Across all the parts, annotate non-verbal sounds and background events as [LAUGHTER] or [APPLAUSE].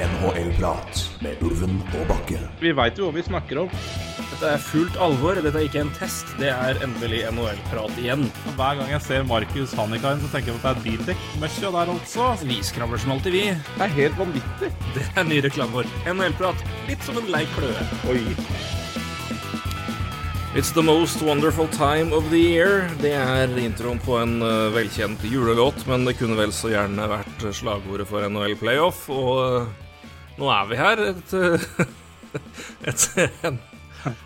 NHL-prat med Ulven og Bakke. Vi veit jo hva vi snakker om. Dette er fullt alvor. Dette er ikke en test. Det er endelig NHL-prat igjen. Hver gang jeg ser Markus Hannikainen, så tenker jeg at det er Bildekk-møkkja der altså. Vi skravler som alltid, vi. Det er helt vanvittig. Det er ny reklame vår. NHL-prat. Litt som en lei kløe. Oi. It's the most wonderful time of the year. Det er introen på en uh, velkjent julelåt, men det kunne vel så gjerne vært slagordet for NHL Playoff. Og uh, nå er vi her. Et, [LAUGHS] et, en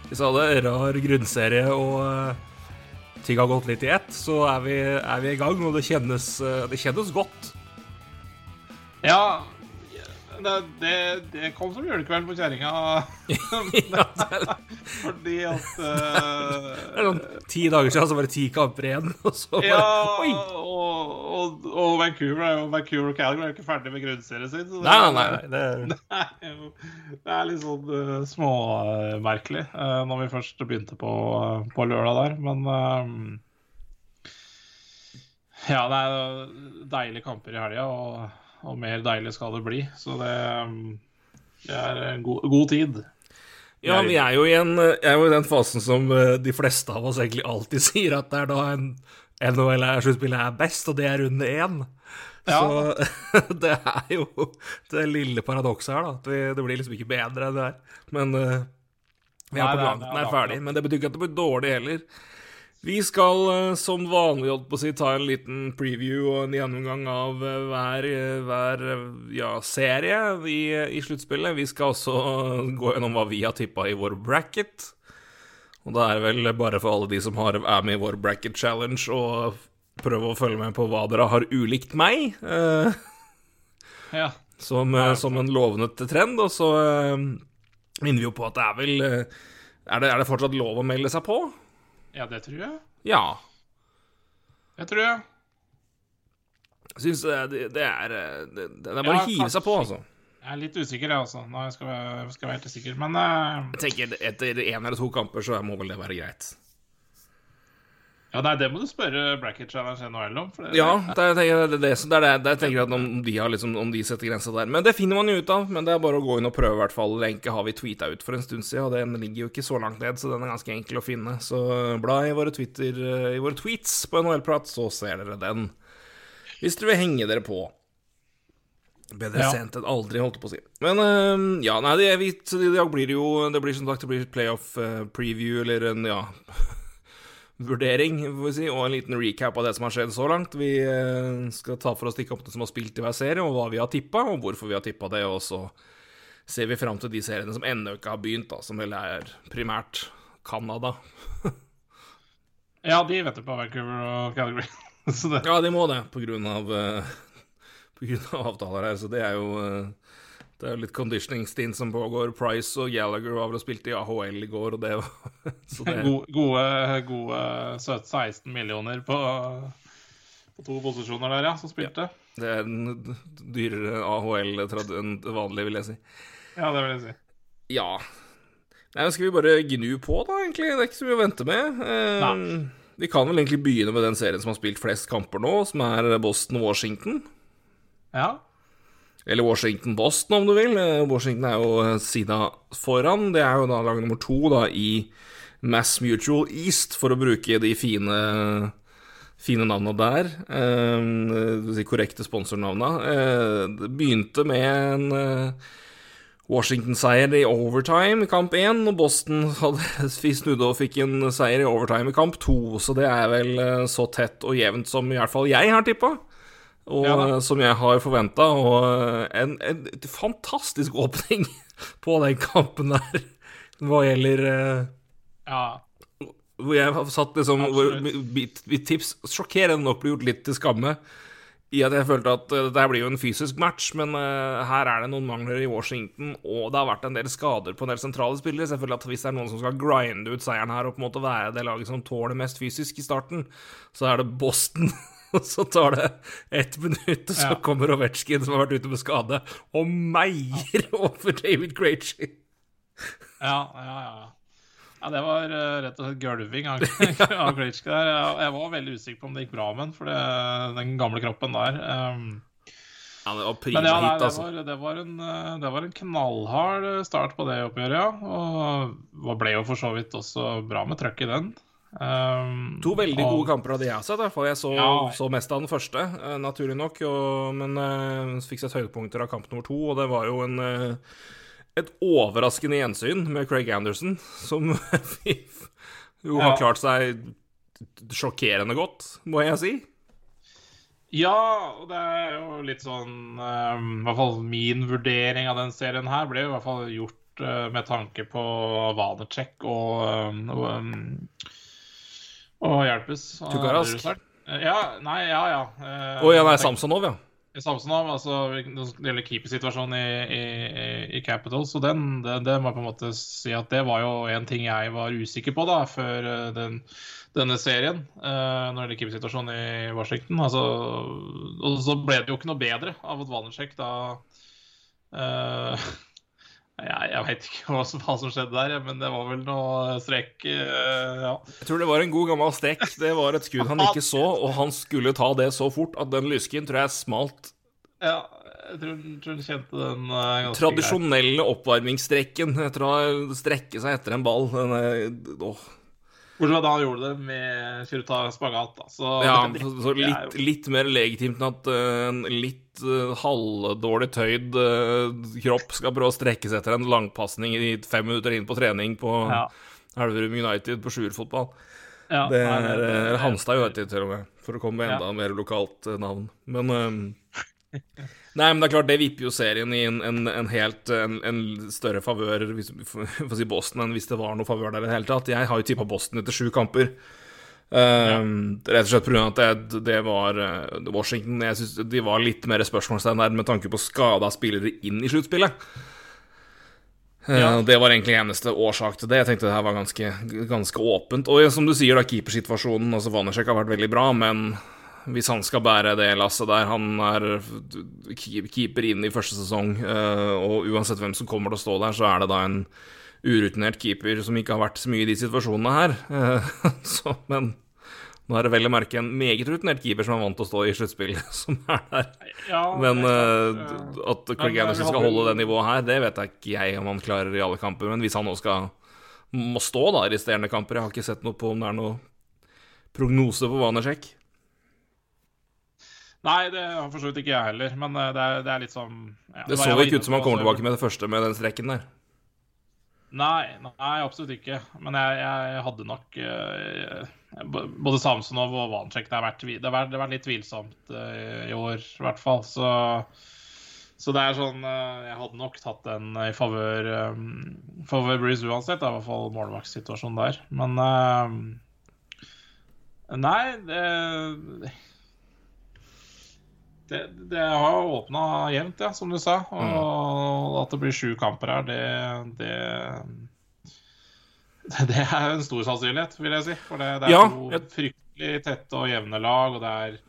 hvis alle rar grunnserie, og ting har gått litt i ett. Så er vi, er vi i gang, og det kjennes, det kjennes godt. Ja, det, det, det kom som julekveld på kjerringa. [LAUGHS] Er- Fordi at uh, [LAUGHS] Det sånn ti dager siden, så var det ti kamper igjen, [LAUGHS] og så bare Ja, Oi! og, og, og Vancouver er jo Vancouver og Calgary er jo ikke ferdig med grunnserien sin. Så det, Nei, nei, nei. Det er, Det er jo det er litt sånn uh, småmerkelig uh, når vi først begynte på, på lørdag der, men uh, Ja, det er deilige kamper i helga, og, mer deilig skal det bli. Så det, um, det er en god, god tid. ja, vi er jo i en, er jo i den fasen som eh, de fleste av oss egentlig alltid [LAUGHS] sier, at det er da en NHL-sluttspillet er best, og det er runde én. Ja. Så [LAUGHS] det er jo det lille paradokset her, da. At vi, det blir liksom ikke bedre enn det er. Men uh, vi er Nei, på planen er- langt er nær ferdig. Men det betyr ikke at det blir dårlig heller. Vi skal eh, som vanlig holdt på å si, ta en liten preview og en gjennomgang av eh, hver, eh, hver ja, serie i, i sluttspillet. Vi skal også [LAUGHS] gå gjennom hva vi har tippa i vår bracket. Og da er det vel bare for alle de som har, er med i vår bracket challenge, å prøve å følge med på hva dere har ulikt meg. eh, Ja. som, som en lovende trend. Og så eh, minner vi jo på at det er vel er det, er det fortsatt lov å melde seg på? Ja, det tror jeg. Ja. Det tror jeg. Jeg syns det, det, det er eh, det, det er bare Ja, å hive seg på, altså. Jeg er litt usikker, jeg også. Nå skal jeg, skal jeg være helt sikker. Men uh, Jeg tenker Etter én eller to kamper så må vel det være greit. Ja, nei, det må du spørre Bracket Challenge NHL om. Det, Ja, det, er- jeg, det, det, det det det jeg tenker at om de, har liksom, om de setter grensa der. Men det finner man jo ut av. Men det er bare å gå inn og prøve, i hvert fall. Lenke har vi tweeta ut for en stund siden, og den ligger jo ikke så langt ned, så den er ganske enkel å finne. Så bla i våre, Twitter, i våre tweets på NHL-prat, så ser dere den. Hvis dere vil henge dere på. Bedre Ja. sent enn aldri, holdt jeg på å si. Men uh, ja, nei, det, vi, det, blir jo Det blir som sagt det blir playoff eh, preview, eller en, ja [LAUGHS] vurdering, får vi si, og en liten recap av det som har skjedd så langt. Vi eh, skal ta for oss de kampene som har spilt i hver serie, og hva vi har tippa, og hvorfor vi har tippa det. Og så ser vi fram til de seriene som ennå ikke har begynt, da, som vel er primært Canada. [LAUGHS] ja, de vet du på Vancouver og Calgary. [LAUGHS] Så det, Ja, de må det, på grunn av, eh, på grunn av avtaler her, så det er jo eh, det er jo litt conditioning stint som pågår. Price og Gallagher var vel og spilte i AHL i går, og det var [LAUGHS] Så det gode, gode, gode 17-16 millioner på, på to posisjoner der, ja, som spilte. Det er en dyrere AHL enn vanlig, vil jeg si. Ja, det vil jeg si. Ja. Nei, Skal vi bare gnu på, da, egentlig? Det er ikke så mye å vente med. Eh, Nei. vi kan vel egentlig begynne med den serien som har spilt flest kamper nå, som er Boston-Washington. Ja. Eller Washington-Boston, om du vil. Eh, Washington er jo eh, sida foran. Det er jo da lag nummer to da i Mass Mutual East, for å bruke de fine Fine navna der. Eh, de korrekte sponsornavna. Det begynte med en Washington-seier i overtime i kamp én, og Boston [LAUGHS] snudde og fikk en seier i overtime i kamp to, så det er vel så tett og jevnt som i hvert fall jeg har tippa. Og Ja eh, som jeg har forventa, og eh, en, en fantastisk åpning [LAUGHS] på den kampen der, hva gjelder eh, Ja. Hvor jeg har satt liksom hvor mitt, mitt tips sjokkerende nok ble gjort litt til skamme. I at jeg følte at uh, det blir jo en fysisk match, men uh, her er det noen mangler i Washington, og det har vært en del skader på en del sentrale spillere. Så jeg føler at hvis det er noen som skal grinde ut seieren her og på en måte være det laget som tåler mest fysisk i starten, så er det Boston. [LAUGHS] Og [LAUGHS] så tar det ett minutt, og så Ja. kommer Ovetsjkin, som har vært ute med skade, og meier [LAUGHS] over David Krejci. Ja, ja, ja. Ja, Det var eh, rett og slett gulving av, [LAUGHS] av Krejci der. Jeg, var veldig usikker på om det gikk bra med den, det, den gamle kroppen der. ehm, Ja, det var Men prima ja, nei, hit, det, altså. var, det, var en, eh, det var en knallhard eh, start på det oppgjøret, ja. Og det ble jo for så vidt også bra med trøkk i den. Um, To veldig og- gode kamper av de jeg har sett. For. Jeg så, Ja. så mest av den første, eh, naturlig nok. Og, men eh, så fikk sett høydepunkter av kamp nummer to, og det var jo en eh, et overraskende gjensyn med Craig Anderson, [LAUGHS] som jo har Ja. klart seg sjokkerende godt, må jeg si. Ja, og det er jo litt sånn um, I hvert fall min vurdering av den serien her ble jo i hvert fall gjort med tanke på Vanecek og, um, og, Hjelpes. uh, Tukarask. Ja, nei, ja, ja. Uh, Å ja, nei, Samsonov, ja. Samsonov, altså det gjelder keepersituasjonen i, i, i- Capitals, så den, det, det må jeg på en måte si at det var jo en ting jeg var usikker på da, før eh, den, denne serien, eh, når det gjelder keepersituasjonen i Washington. Altså, og så ble det jo ikke noe bedre av at Vanecek da eh, jeg, jeg veit ikke hva som, hva som skjedde der, men det var vel noe strekk eh, ja. Jeg tror det var en god gammel strekk. Det var et skudd han ikke så, og han skulle ta det så fort at den lysken tror jeg smalt ja. Jeg tror, tror han kjente den eh, ganske tradisjonelle oppvarmingsstrekken etter å strekke seg etter en ball. Den åh. Bortsett fra da han gjorde det med Kyrta spagat. Da. Så, Ja, [LAUGHS] så, litt, litt mer legitimt enn at eh, en litt uh, halvdårlig tøyd uh, kropp skal prøve å strekke seg etter en langpasning i fem minutter inn på trening på ja. Elverum United på sjuerfotball. Ja, Det er, er Hanstad United, til og med, for å komme med Ja. enda mer lokalt uh, navn. Men eh, [LAUGHS] Nei, men det er klart, det vipper jo serien i en, en, en helt en, en større favør for å si Boston enn hvis det var noe favør der i det hele tatt. Jeg har jo tippa Boston etter sju kamper. Um, Rett og slett pga. at det, det var eh, Washington Jeg syns de var litt mer spørsmålstegn der med tanke på skada spillere inn i sluttspillet. Eh, Ja. Det var egentlig eneste årsak til det. Jeg tenkte det her var ganske, ganske åpent. Og som du sier, da, keepersituasjonen altså Vanersek har vært veldig bra, men hvis han skal bære det lasset der Han er keeper inn i første sesong, eh, og uansett hvem som kommer til å stå der, så er det da en urutinert keeper som ikke har vært så mye i de situasjonene her. Eh, [LAUGHS] Så, men nå er det vel å merke en meget rutinert keeper som er vant til å stå i sluttspill, [LAUGHS] som er der. Ja, Men eh, at Craig Anderson skal holde det nivået her, det vet jeg ikke jeg om han klarer i alle kamper. Men hvis han nå skal må stå da i resterende kamper Jeg har ikke sett noe på om det er noe prognose på Vanersjekk. Nei, det har for så vidt ikke jeg heller, men eh, det er, det er litt sånn ja, Det så ikke ut som han kommer tilbake med det første med den strekken der. Nei, nei, absolutt ikke. Men jeg, jeg hadde nok uh, Både Samsonov og Vancek det det det har vært litt tvilsomt uh, i år, i hvert fall. Så, så det er sånn uh, Jeg hadde nok tatt den i favør um, favør Bruce uansett. Det er i hvert fall målvaktsituasjonen der. Men Nei, det det, det har åpna jevnt, ja, som du sa. Og at det blir sju kamper her, det, det [LAUGHS] Det er en stor sannsynlighet, vil jeg si. For det, det er Ja, to fryktelig tette og jevne lag, og det er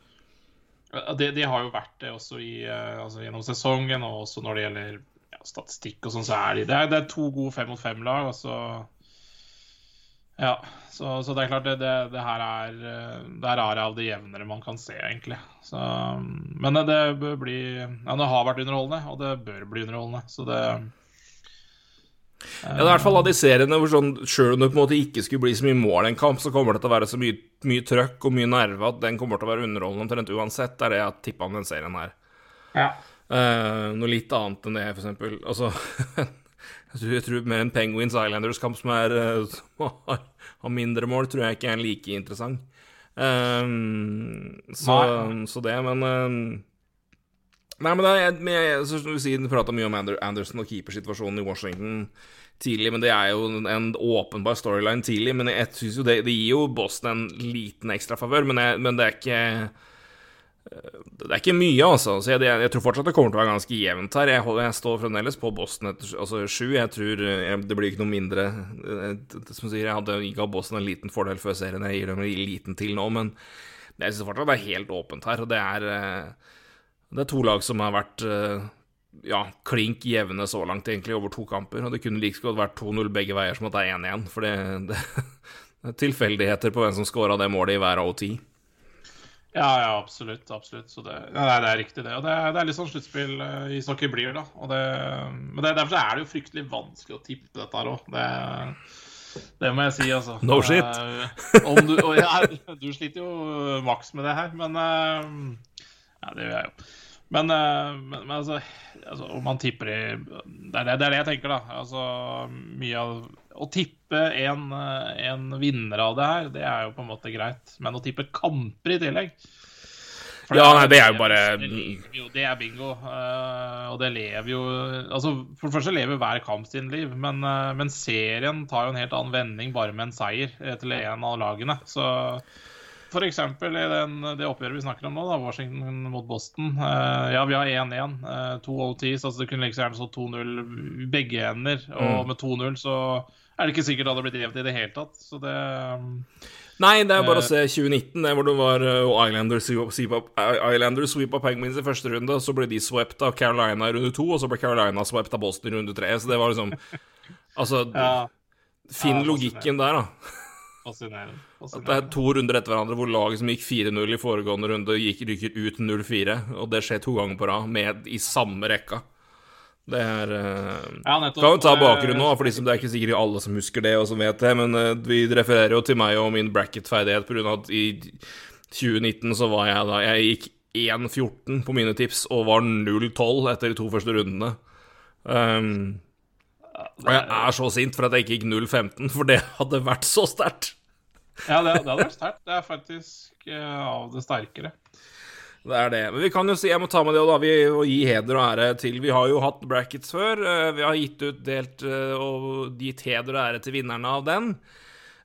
de, de har jo vært det også i, eh, altså gjennom sesongen, og også når det gjelder ja, statistikk og sånn, så er de det er, det er to gode fem mot fem-lag, og så Ja. Så, så det er klart, det, det, det her er eh, Det her er av det jevnere man kan se, egentlig. Så, men det, det bør bli Ja, det har vært underholdende, og det bør bli underholdende, så det Ja, det er i hvert fall av de seriene hvor sånn, sjøl om det på en måte ikke skulle bli så mye mål i en kamp, så kommer det til å være så mye, mye trøkk og mye nerve at den kommer til å være underholdende omtrent uansett. Det er det jeg har tippa om den serien her. Ja. Uh, noe litt annet enn det, for eksempel. Altså [LAUGHS] jeg tror, mer en Penguins Islanders-kamp som, eh, som [LAUGHS] har, har mindre mål, tror jeg ikke er like interessant. Um, så, så det, men um, Nei, men det jeg, jeg, jeg du prata mye om Ander, Anderson og keepersituasjonen i Washington tidlig, men det er jo en åpenbar storyline tidlig. Men jeg synes jo det, det gir jo Boston en liten ekstra favør, men, jeg- men det er ikke det er ikke mye, altså. Så jeg, jeg, tror fortsatt det kommer til å være ganske jevnt her. Jeg, holder- jeg står fremdeles på Boston etter altså sju. Jeg tror jeg, det blir ikke noe mindre. Eh, Som sier, jeg hadde ga Boston en liten fordel før serien. Jeg gir dem en liten til nå, men jeg syns fortsatt det er helt åpent her. Og det er, eh, det er to lag som har vært eh, ja, klink jevne så langt, egentlig, over to kamper. Og det kunne like godt vært 2-0 begge veier som at det er 1-1. For det, det, [LAUGHS] det er tilfeldigheter på hvem som scora det målet i hver ti. Ja, ja, absolutt. absolutt. Så det, ja, det er riktig, det. Og det, det er litt sånn sluttspill uh, ishockey blir, da. Og det, men det, derfor er det jo fryktelig vanskelig å tippe dette her òg. Det, det må jeg si, altså. No shit. Uh, du, [LAUGHS] og, ja, du sliter jo maks med det her, men uh, Ja, det gjør jeg jo. Men, men, men altså, altså, om man tipper i det er det, det er det, jeg tenker, da. Altså, mye av Å tippe en, en, vinner av det her, det er jo på en måte greit. Men å tippe kamper i tillegg for Ja, nei, det er jo bare Det, jo, det er bingo. Uh, og det lever jo Altså, For det første lever hver kamp sin liv, men, uh, men serien tar jo en helt annen vending bare med en seier til en av lagene. Så F.eks. i den, det oppgjøret vi snakker om nå, da, Washington mot Boston. Uh, ja, vi har 1-1. Uh, to OTs, altså det kunne like gjerne stått 2-0 begge ender. Og mm. med 2-0 så er det ikke sikkert det hadde blitt jevnt i det hele tatt. Så det um, Nei, det er bare å se 2019, det hvor det var uh, Islanders, Islanders sweep av Penguins i første runde, så ble de swept av Carolina i runde to, og så ble Carolina swept av Boston i runde tre. Så det var liksom Altså, [LAUGHS] ja. finn ja, logikken der, da. Fascinerende. At det er to runder etter hverandre hvor laget som gikk 4-0 i foregående runde, gikk, rykker ut 0-4. Og det skjer to ganger på rad, med i samme rekka. Det er uh, ja, nettopp, Kan jo ta bakgrunnen nå, for de det er ikke sikkert alle som husker det, og som vet det, men uh, vi refererer jo til meg og min bracket-ferdighet pga. at i 2019 så var jeg da Jeg gikk 1-14 på mine tips og var 0-12 etter de to første rundene. Um, og jeg er så sint for at jeg ikke gikk 0-15, for det hadde vært så sterkt. ja, det, det, hadde vært sterkt. Det er faktisk uh, av det sterkere. Det er det. Men vi kan jo si, jeg må ta med det da, vi og gi heder og ære til Vi har jo hatt brackets før. Uh, vi har gitt ut delt uh, og gitt heder og ære til vinnerne av den.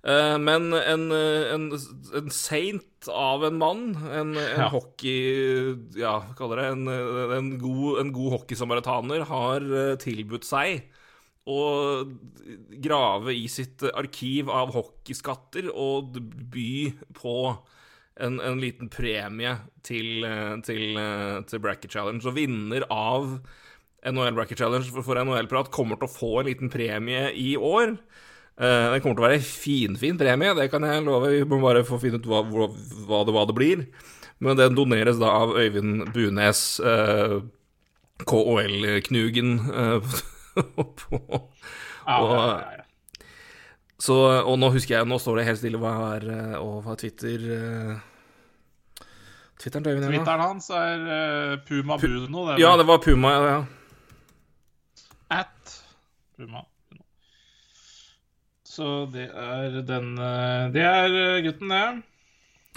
Men en, en, en, saint av en mann, en, en ja. hockey... Ja, hva kaller det? En, en god, en god hockeysamaritaner har tilbudt seg å grave i sitt arkiv av hockeyskatter og by på en, en liten premie til, til, til, Bracket Challenge. Og vinner av NHL Bracket Challenge for NHL-prat kommer til å få en liten premie i år. Det den kommer til å være en finfin premie, det kan jeg love. Vi må bare få finne ut hva, hva, det, hva det, blir. Men den doneres da av Øyvind Bunes, eh, KOL-knugen. Uh, [LAUGHS] på og, så, og nå husker jeg Nå står det helt stille hva er har Og hva Twitter uh, Twitteren til Øyvind Twitteren hans er uh, Puma Bruno. Det ja, det var Puma, ja. At Puma. Så det er den Det er gutten, det.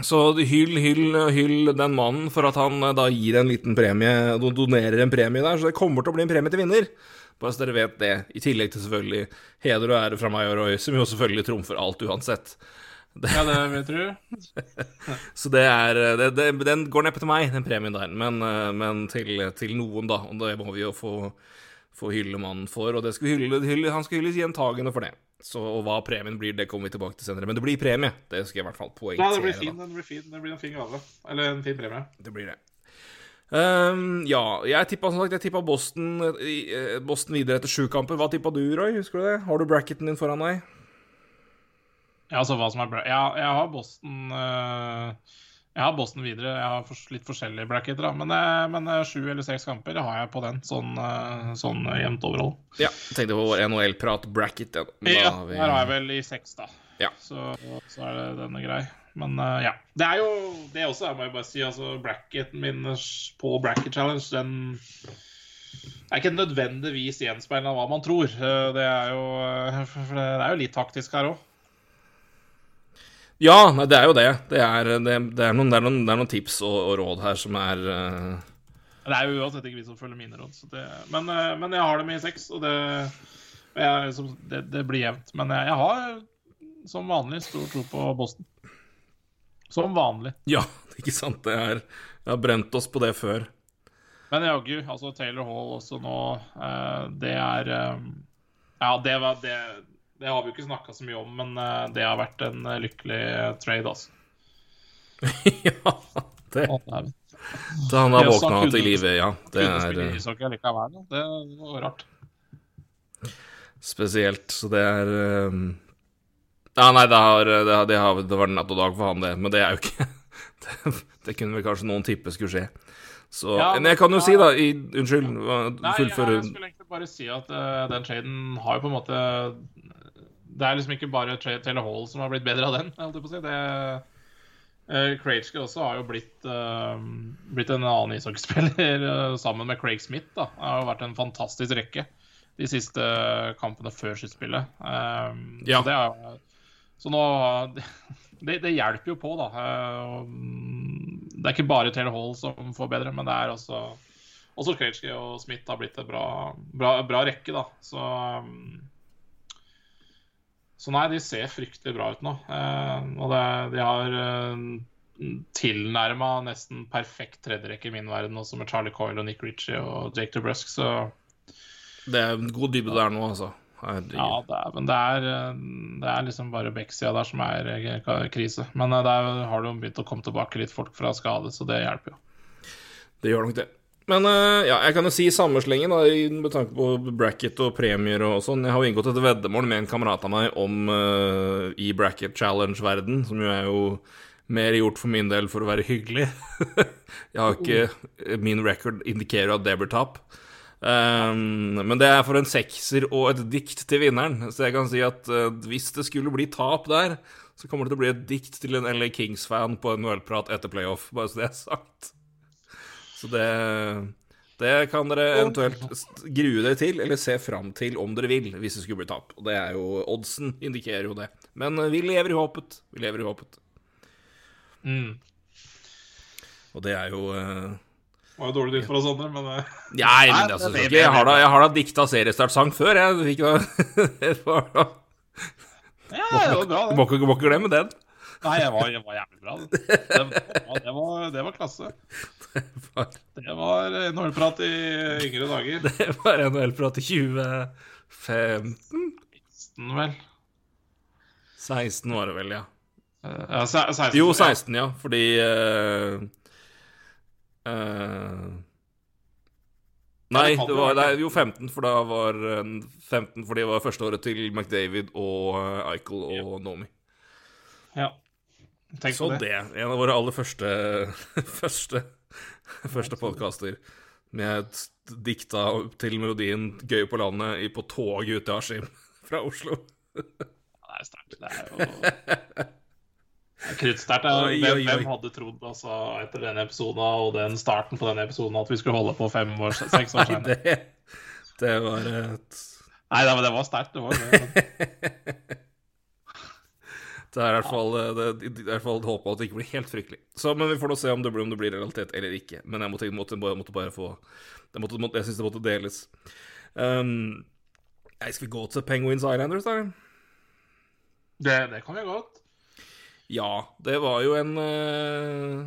Så hyll, hyll, hyll den mannen for at han da gir en liten premie, donerer en premie der. Så det kommer til å bli en premie til vinner. Bare så dere vet det. I tillegg til selvfølgelig heder og ære fra meg og Roy, som jo selvfølgelig trumfer alt uansett. Det. Ja, det vet du. [LAUGHS] så det er det, det, Den går neppe til meg, den premien der, men, men til, til, noen, da. Og det må vi jo få, få hylle mannen for. Og hylle, hylle, han skal hylles gjentagende for det. Så, og hva premien blir, det kommer vi tilbake til senere. Men det blir premie. Det skal jeg i hvert fall poengtere. Ja, det blir fin, det blir fin. Det blir en fin gave. Eller en fin premie. Det blir det. Um, ja, jeg tippa som sagt, jeg tippa Boston, eh, Boston videre etter sju kamper. Hva tippa du, Roy? Husker du det? Har du bracketen din foran deg? Ja, altså hva som er bra... Ja, jeg har Boston uh, Jeg har Boston videre. Jeg har litt forskjellige bracketer, da. Men, uh, men uh, sju eller seks kamper har jeg på den, sånn, sånn jevnt overhold. Ja, tenkte på vår NHL-prat-bracket. Ja, ja vi... der har jeg vel i seks, da. Ja. Så, så er det denne grei. Men uh, ja. Det er jo det også, jeg må jo bare si. Altså, bracketen min på Bracket Challenge, den er ikke nødvendigvis gjenspeilende av hva man tror. Uh, det er jo, [LAUGHS] uh, det er jo litt taktisk her òg. Ja, det er jo det. Det er, det, det er, noen, er noen, noen, tips og, og, råd her som er Det er jo uansett ikke vi som følger mine råd. Men, men, jeg har dem i seks, og det, jeg, det, blir jevnt. Men jeg, jeg har som vanlig stor tro på Boston. Som vanlig. Ja, [LAUGHS] ikke sant. Det er Jeg har brent oss på det før. Men jaggu, altså Taylor Hall også nå, eh, det er eh, Ja, det, var, det, det har vi jo ikke snakka så mye om, men eh, det har vært en lykkelig trade, altså. [LAUGHS] ja, det Da han har våkna til live, ja. Det er Det var rart. Spesielt. Så det er ja, nei, det, har, det, har, det, har, det var natt og dag for han, det. Men det er jo ikke [LAUGHS] det, det kunne vel kanskje noen tippe skulle skje. Så, Ja, men jeg kan jo ja, si, da i, Unnskyld, Nei, fullføre jeg skulle egentlig bare si at uh, den traden har jo på en måte Det er liksom ikke bare Tra- Taylor Hall som har blitt bedre av den. [LAUGHS] Jeg på å si. Det, uh, Krejci også har jo blitt, uh, blitt en annen ishockeyspiller uh, [LAUGHS] sammen med Craig Smith. da. Det har jo vært en fantastisk rekke de siste kampene før sluttspillet. Eh, Ja. Så det er så nå [LAUGHS] det, det hjelper jo på, da. Eh, Det er ikke bare Taylor Hall som får bedre, men det er også også Krejci og Smith har blitt en bra, bra, bra rekke, da. Så um, Så nei, de ser fryktelig bra ut nå. Eh, og det, de har uh, tilnærma nesten perfekt tredjerekke i min verden, også med Charlie Coyle og Nick Ritchie og Jake DeBrusk, så Det er en god dybde der nå, altså. Ja, det er, men det er, eh, det er liksom bare backsida der som er eh, krise. Men eh, der har det jo begynt å komme tilbake litt folk fra skade, så det hjelper jo. Det gjør nok det. Men eh, ja, jeg kan jo si i samme slengen, med tanke på bracket og premier og sånn. Jeg har jo inngått et veddemål med en kamerat av meg om uh, i bracket challenge-verden, som jo er jo mer gjort for min del for å være hyggelig. [LAUGHS] jeg har ikke Min record indikerer at det blir tap. Um, men det er for en sekser og et dikt til vinneren, så jeg kan si at uh, hvis det skulle bli tap der, så kommer det til å bli et dikt til en LA Kings-fan på en ølprat etter playoff, bare så det er sagt. Så det, det kan dere eventuelt grue dere til, eller se fram til om dere vil, hvis det skulle bli tap. Og det er jo Oddsen indikerer jo det. Men eh, vi lever i håpet. Vi lever i håpet. Mm. Og det er jo Det var jo dårlig nytt for oss andre, [LAUGHS] men Nei, men altså, det- ikke, jeg har da, jeg har da dikta seriestartsang før, jeg. Fikk [LAUGHS] da, det ja, det var bra, Du det. må må ikke glemme den. Nei, jeg var, jeg var jævlig bra. Det, det, var, det, var, det var klasse. [LAUGHS] Det var NHL-prat i yngre dager. Det var NHL-prat i 2015? 16, vel. 16 var det vel, ja. Eh, Ja, 16, Jo, 16, ja, fordi eh, eh, Nei, det var, nei, jo 15, for da var eh, 15 fordi det var førsteåret til McDavid og eh, Eichel og Nomi. ja. Tenk Så på det. det. En av våre aller første [LAUGHS] første, første podkaster med et dikta til melodien 'Gøy på landet' på tog ut til Askim [LAUGHS] fra Oslo. Det er sterkt. Det er jo [LAUGHS] Kruttsterkt. Hvem, hadde trodd altså, etter denne episoden og den starten på denne episoden at vi skulle holde på fem år, seks år Nei, senere? det, det var et Nei, det var, det var sterkt. Det var det. [LAUGHS] Det er i hvert fall, eh, det, i hvert fall et at det ikke blir helt fryktelig. Så, men vi får nå se om det blir, om det blir realitet eller ikke. Men jeg måtte, måtte, måtte bare få det måtte, måtte, Jeg syns det måtte deles. Um, jeg skal vi gå til Penguins Islanders, da? det. Det kan vi godt. Ja, det var jo en uh,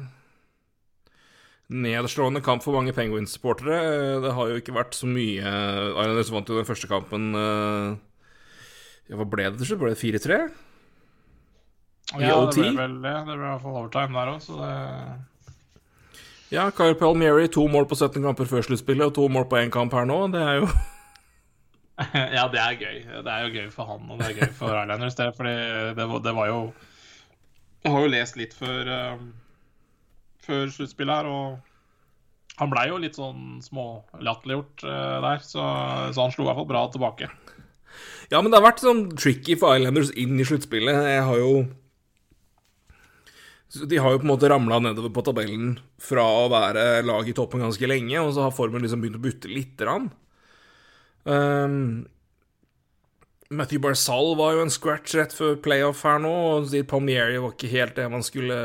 nedslående kamp for mange Penguins-supportere. Eh, Det har jo ikke vært så mye Islanders vant jo den første kampen eh, Ja, hva ble det til slutt? Ble det 4-3? Ja, det ble vel det. Det ble i hvert fall overtime der òg, så det Ja, Kyle Palmieri, to mål på 17 kamper før sluttspillet, og to mål på én kamp her nå. Det er jo [LAUGHS] [LAUGHS] Ja, det er gøy. Det er jo gøy for han, og det er gøy for Islanders, det. Fordi det, var- det var jo Jeg har jo lest litt før uh, Før sluttspillet her, og han blei jo litt sånn smålatterliggjort uh, der, så, så han slo i hvert fall bra tilbake. Ja, men det har vært sånn tricky for Islanders inn i sluttspillet. Jeg har jo De har jo på en måte ramla nedover på tabellen fra å være lag i toppen ganske lenge, og så har formen liksom begynt å butte lite grann. Um, Matthew Barzal var jo en scratch rett før playoff her nå, og Palmieri var ikke helt det man skulle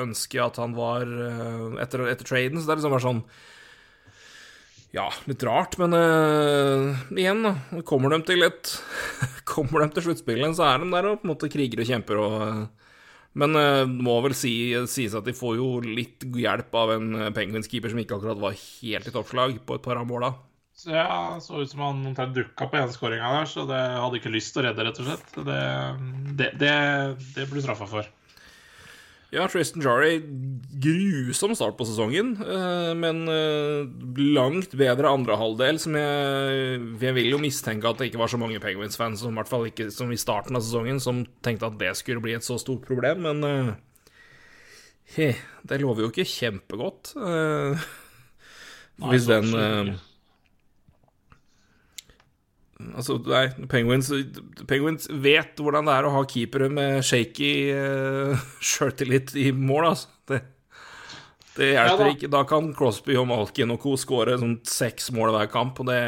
ønske at han var eh, etter, etter traden, så det er liksom bare sånn ja, litt rart, men uh, igjen, da. Kommer de til et [LAUGHS] Kommer de til sluttspillet, så er de der og på en måte kriger og kjemper og uh, Men det må vel si, sies at de får jo litt hjelp av en penguinskeeper som ikke akkurat var helt i toppslag på et par av måla. Så ja, så ut som han omtrent dukka på enskåringa der, så det hadde ikke lyst til å redde, rett og slett. Det, det, det, det blir straffa for. Ja, Tristan Jarry, grusom start på sesongen, eh, men eh, langt bedre andre halvdel, som jeg Jeg vil jo mistenke at det ikke var så mange Penguins-fans, som i hvert fall ikke som i starten av sesongen, som tenkte at det skulle bli et så stort problem, men eh, He, det lover jo ikke kjempegodt. Nei, hvis den. Altså, nei, Penguins, Penguins vet hvordan det er å ha keepere med shaky uh, [LAUGHS] sjøltillit i mål, altså. Det, det hjelper Ja ikke. Da kan Crosby og Malkin og co. skåre sånn seks mål hver kamp, og det,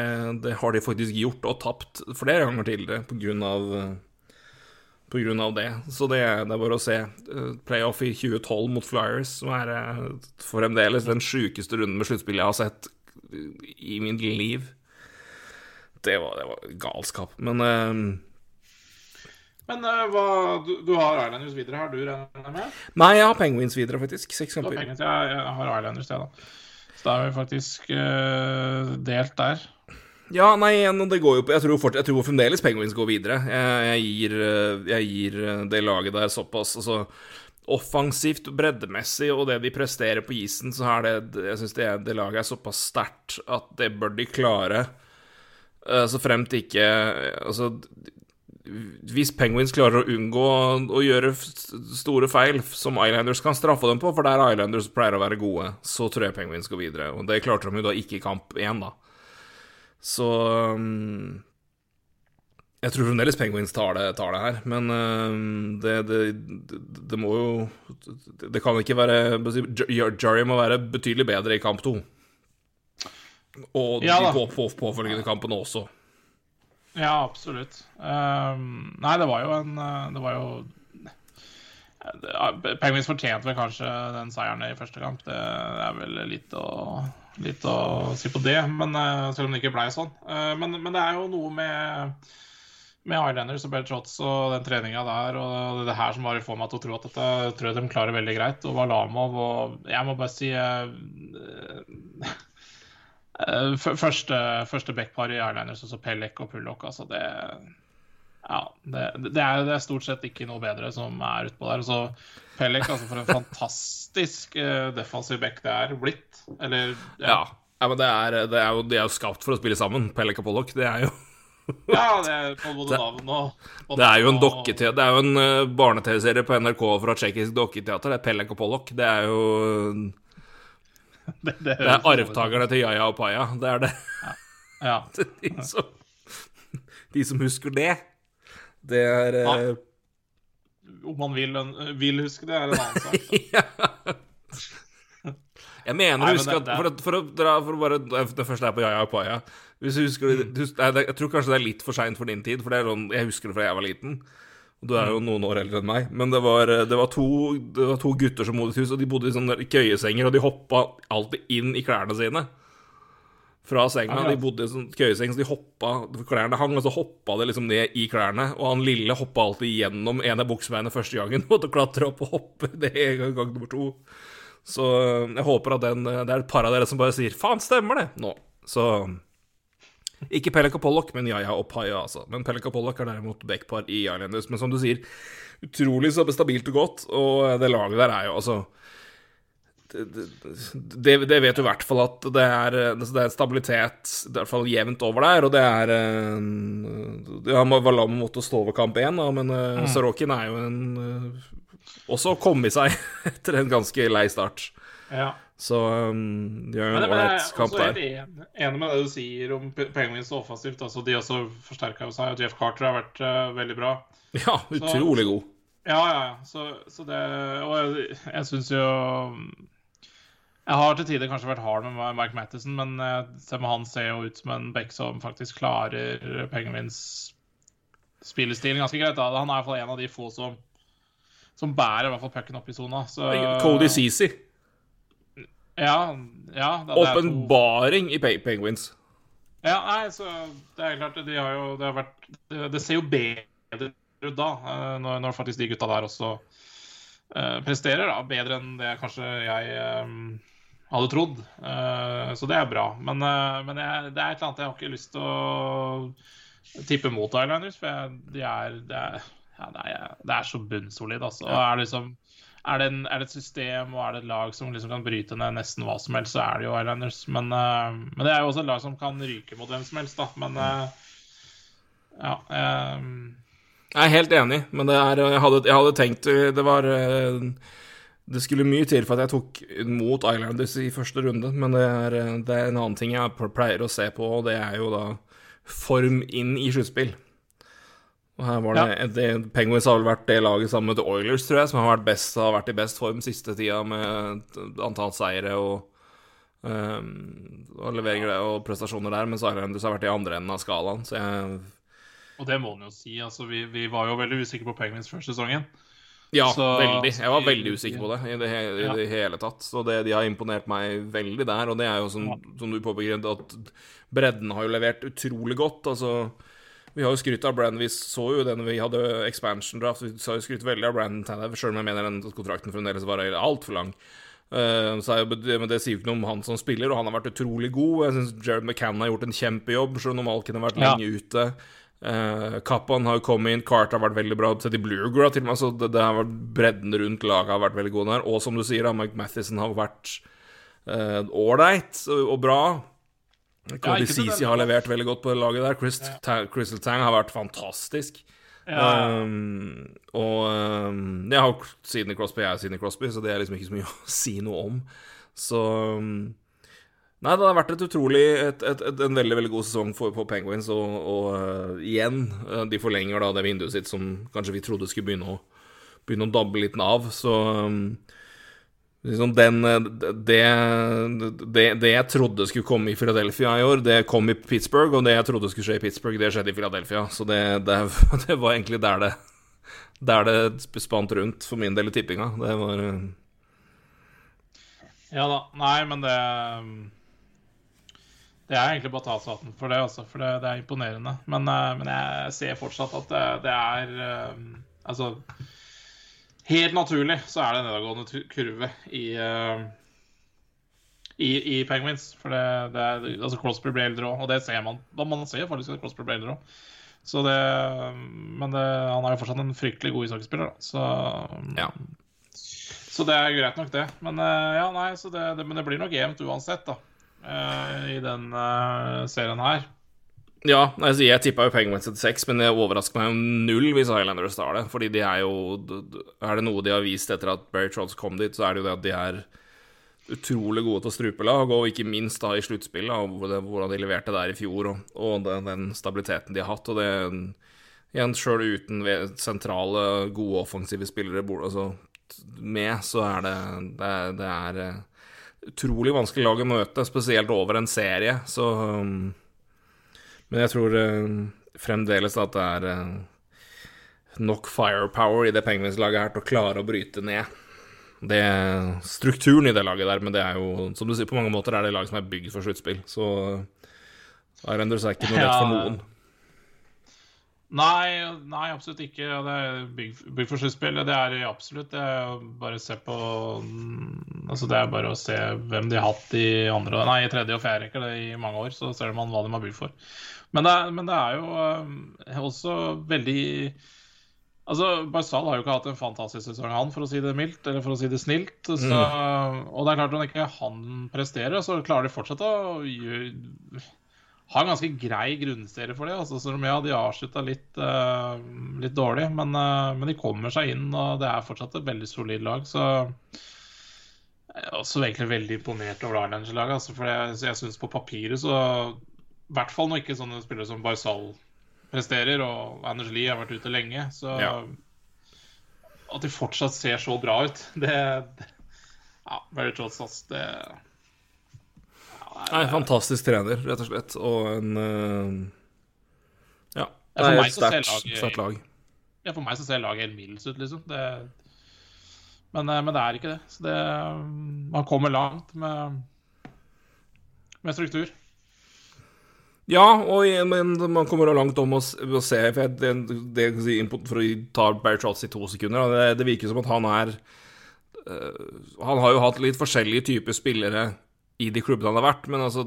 det har de faktisk gjort, og tapt flere ganger tidligere på grunn av på grunn av det. Så det, det er bare å se. Eh, Playoff i 2012 mot Flyers, som er eh, fremdeles den sjukeste runden med sluttspill jeg har sett i mitt liv. Det var, det var galskap. Men eh, Men uh, hva, du, du har Islanders videre her, du regner jeg med? Nei, jeg har Penguins videre, faktisk. Seks har kamper. jeg, jeg har Islanders, jeg, da. Så da er vi faktisk uh, delt der. Ja, nei, det går jo på Jeg tror, fort, jeg tror fremdeles Penguins går videre. Jeg, gir, jeg gir eh, det laget der såpass altså, Offensivt, breddemessig og det de presterer på isen, så er det Jeg syns det, det laget er såpass sterkt at det bør de klare. Eh, Så fremt ikke Altså hvis Penguins klarer å unngå å gjøre store feil som Islanders kan straffe dem på, for der Islanders pleier å være gode, så tror jeg Penguins går videre. Og det klarte de jo da ikke i kamp én, da. Så um, Jeg tror fremdeles Penguins tar det, tar det her, men um, det, det, det, må jo Det, kan ikke være Jar- Jarry må være betydelig bedre i kamp to. Og Ja de går på, på, påfølgende kampene også. Ja, absolutt. Um, nei, det var jo en eh, Det var jo ja, Penguins fortjente vel kanskje den seieren i første kamp. Det er vel litt å, litt å si på det, men, eh, selv om det ikke blei sånn. Eh, men, men det er jo noe med med Islanders og Bell Shots og den treninga der og det her som bare får meg til å tro at dette tror jeg de klarer veldig greit. Og Valamov og Jeg må bare si eh, eh, Første, første backpar i Airliners, altså Pellek og Pullock, altså det Ja, det, det, er, det er stort sett ikke noe bedre som er utpå der. Så Pellek, altså for en fantastisk uh, defensiv back det er blitt. Eller Ja. ja men det er, det er jo, de er jo skapt for å spille sammen, Pellek og Pollock. Det er jo Ja, det er på både navn og og Det er jo en dokketeater Det er jo en uh, barne-TV-serie på NRK fra tsjekkisk dokketeater. Det er Pellek og Pollock. Det er jo [LAUGHS] Det, det, Det er arvtakerne til Yaya og Paya. Det er det. Ja. [LAUGHS] De som, de som husker det. Det er Ja. eh, Om man vil, vil huske det, er en annen sak. [LAUGHS] Jeg mener Nei, men huske det- at for, for å dra For å bare Det første er på Yaya og Paya. Husker det, du, Jeg tror kanskje det er litt for seint for din tid, for det er sånn Jeg husker det fra jeg var liten. Du er jo noen år eldre enn meg. Men det var, det var, to, det var to gutter som bodde i hus, og de bodde i sånne køyesenger, og de hoppa alltid inn i klærne sine. Fra senga. Akkurat. De bodde i sånn køyeseng, så de hoppa Klærne hang, og så hoppa det liksom ned i klærne. Og han lille hoppa alltid gjennom en av buksebeinet første gangen. [LAUGHS] Måtte klatre opp og hoppe det er gang, nummer to. Så øh, jeg håper at den øh, Det er et par av dere som bare sier 'faen, stemmer det?' nå. Så ikke Pelek og Pollock, men Yaya og Paya, altså. Men Pelek og Pollock er derimot backpar i Islanders. Men som du sier, utrolig så stabilt og godt, og det laget der er jo altså det, det, det vet du i hvert fall at det er, det er stabilitet i hvert fall jevnt over der, og det er eh, Ja, mot måtte stå over kamp én, men mm. Sorokin er jo en eh, også kommet seg [LAUGHS] etter en ganske lei start. Ja. Så um, de har jo en jeg er ålreit kamp også helt der. enig, med det du sier om Penguins offensivt. Altså, de også forsterka seg, Jeff Carter har vært uh, veldig bra. [LAUGHS] Ja, utrolig god. Ja, ja, ja. Så, så det Og jeg, jeg syns jo Jeg har til tider kanskje vært hard med Mike Mattison, men eh, han ser jo ut som en back som faktisk klarer Penguins spillestil ganske greit. Da. Han er i hvert fall en av de få som som bærer i hvert fall pucken opp i sona. Så Cody Ceesay. Ja, ja Åpenbaring i Penguins. Ja, nei, så det er klart De har jo Det har vært Det, det ser jo bedre ut da, eh, når, når faktisk de gutta der også uh, presterer, da. Bedre enn det kanskje jeg um, hadde trodd. Uh, så det er bra. Men, uh, men jeg, det er et eller annet jeg har ikke lyst til å tippe mot Islanders, for jeg, de er, det, er, ja, det, er, det er så bunnsolid, altså. Og er liksom er det, en, er det et system og er det et lag som liksom kan bryte ned nesten hva som helst, så er det jo Islanders. Men, uh, men det er jo også et lag som kan ryke mot hvem som helst, da. Men uh, ja Um... Jeg er helt enig, men er Jeg hadde, jeg hadde tenkt Det var det skulle mye til for at jeg tok mot Islanders i første runde, men det er, det er en annen ting jeg pleier å se på, og det er jo da form inn i sluttspill. Og her var det, ja. det Penguins har vel vært det laget sammen med The Oilers, tror jeg, som har vært, best, har vært i best form siste tida med antall seire og, um, og leveringer og prestasjoner der, mens Islanders har vært i andre enden av skalaen, så jeg Og det må en jo si, altså vi, vi var jo veldig usikre på Penguins før sesongen. Ja, så, veldig. Jeg var veldig usikker på det i det, he i det hele tatt. Så det, de har imponert meg veldig der. Og det er jo som, ja. som du påpeker, at bredden har jo levert utrolig godt. Altså, vi har jo skrytt av Brandon. Vi så jo det når vi hadde expansion draft. Vi har jo skrytt veldig av Brandon Tanev, sjøl om jeg mener den kontrakten fremdeles var altfor lang. Uh, så er, men det sier jo ikke noe om han som spiller, og han har vært utrolig god. Jeg syns Jared McCann har gjort en kjempejobb, sjøl om Malkin har vært ja. lenge ute. Uh, Kappan har kommet inn, Carter har vært veldig bra. Teddy Bluegra til og med. Så det, det, har vært bredden rundt laget har vært veldig god der. Og som du sier, da, Mike Mathisen har vært ålreit uh, og, og, bra. Cody ja, har levert veldig godt på laget der. Chris, ta, Crystal Tang har vært fantastisk. Um, og um, jeg har Sidney Crosby, jeg er Sidney Crosby, så det er liksom ikke så mye [LAUGHS] å si noe om. Så um, Nei, det har vært et utrolig et, et, et, en veldig veldig god sesong for, på Penguins, og, og uh, igjen, uh, de forlenger da det vinduet sitt som kanskje vi trodde skulle begynne å, begynne å dabbe litt av. Så um, liksom den eh, det, det, det, jeg trodde skulle komme i Philadelphia i år, det kom i Pittsburgh, og det jeg trodde skulle skje i Pittsburgh, det skjedde i Philadelphia. Så det, det, [LAUGHS] var egentlig der det der det spant rundt for min del i tippinga. Det var uh... Ja da. Nei, men det det er egentlig bare å ta seg hatten for det, også, for det, er imponerende. Men, men, jeg ser fortsatt at det, er Altså Helt naturlig så er det en nedadgående kurve i, uh, i, i, Penguins. For det, det er, altså Crosby blir eldre òg, og det ser man. Man ser faktisk at Crosby blir eldre òg. Så det, men det, han er jo fortsatt en fryktelig god ishockeyspiller, da. Så, ja. så det er greit nok, det. Men ja, nei, det, men det blir nok jevnt uansett, da. Eh, i den serien her. Ja, altså jeg tippa jo Penguins til seks, men det overrasker meg jo null hvis Highlanders tar det. Fordi de er jo Er det noe de har vist etter at Barry Trolls kom dit, så er det jo det at de er utrolig gode til å strupe lag, og ikke minst da i sluttspill, hvordan de leverte der i fjor, og, og den, den, stabiliteten de har hatt. Og det igjen, sjøl uten sentrale, gode offensive spillere altså, med, så er det Det, det er utrolig vanskelig lag å møte, spesielt over en serie, så um, Men jeg tror uh, fremdeles at det er uh, nok firepower i det Penguins-laget her til å klare å bryte ned det strukturen i det laget der, men det er jo, som du sier, på mange måter er det lag som er bygd for sluttspill, så Islanders er ikke noe rett for noen. Nei, nei, absolutt ikke. Det er bygg for sluttspill. Det er absolutt det. Er bare se på Altså Det er bare å se hvem de har hatt i andre Nei, i tredje og fjerde rekke i mange år. Så ser man hva de har bygd for. Men det, men det er jo uh, også veldig Altså, Barzal har jo ikke hatt en fantastisk sesong, han, for å si det mildt, eller for å si det snilt. Så, mm. Og det er klart, når ikke han presterer, så klarer de fortsatt å gjøre ha en ganske grei grunnserie for det. Altså, selv om ja, de avslutta litt, uh, litt dårlig, men, uh, men, de kommer seg inn, og det er fortsatt et veldig solid lag. Så jeg er også egentlig veldig imponert over Islanders-laget. Altså, for jeg, jeg syns på papiret så I hvert fall når ikke sånne spillere som Barzal presterer, og Anders Lie har vært ute lenge, så ja. At de fortsatt ser så bra ut, det, det Ja, very trots, ass. Det Nei, fantastisk trener, rett og slett. Og en uh, Ja. Det er et sterkt lag. Ja, for meg så ser laget helt middels ut, liksom. Det, men, eh, men, det er ikke det. Så det Man kommer langt med, med struktur. Ja, og, men man kommer langt om å, å se For, jeg, det, det, for å ta Barry Trotz i to sekunder det, det, virker som at han er øh, Han har jo hatt litt forskjellige typer spillere i de klubbene han har vært, men altså,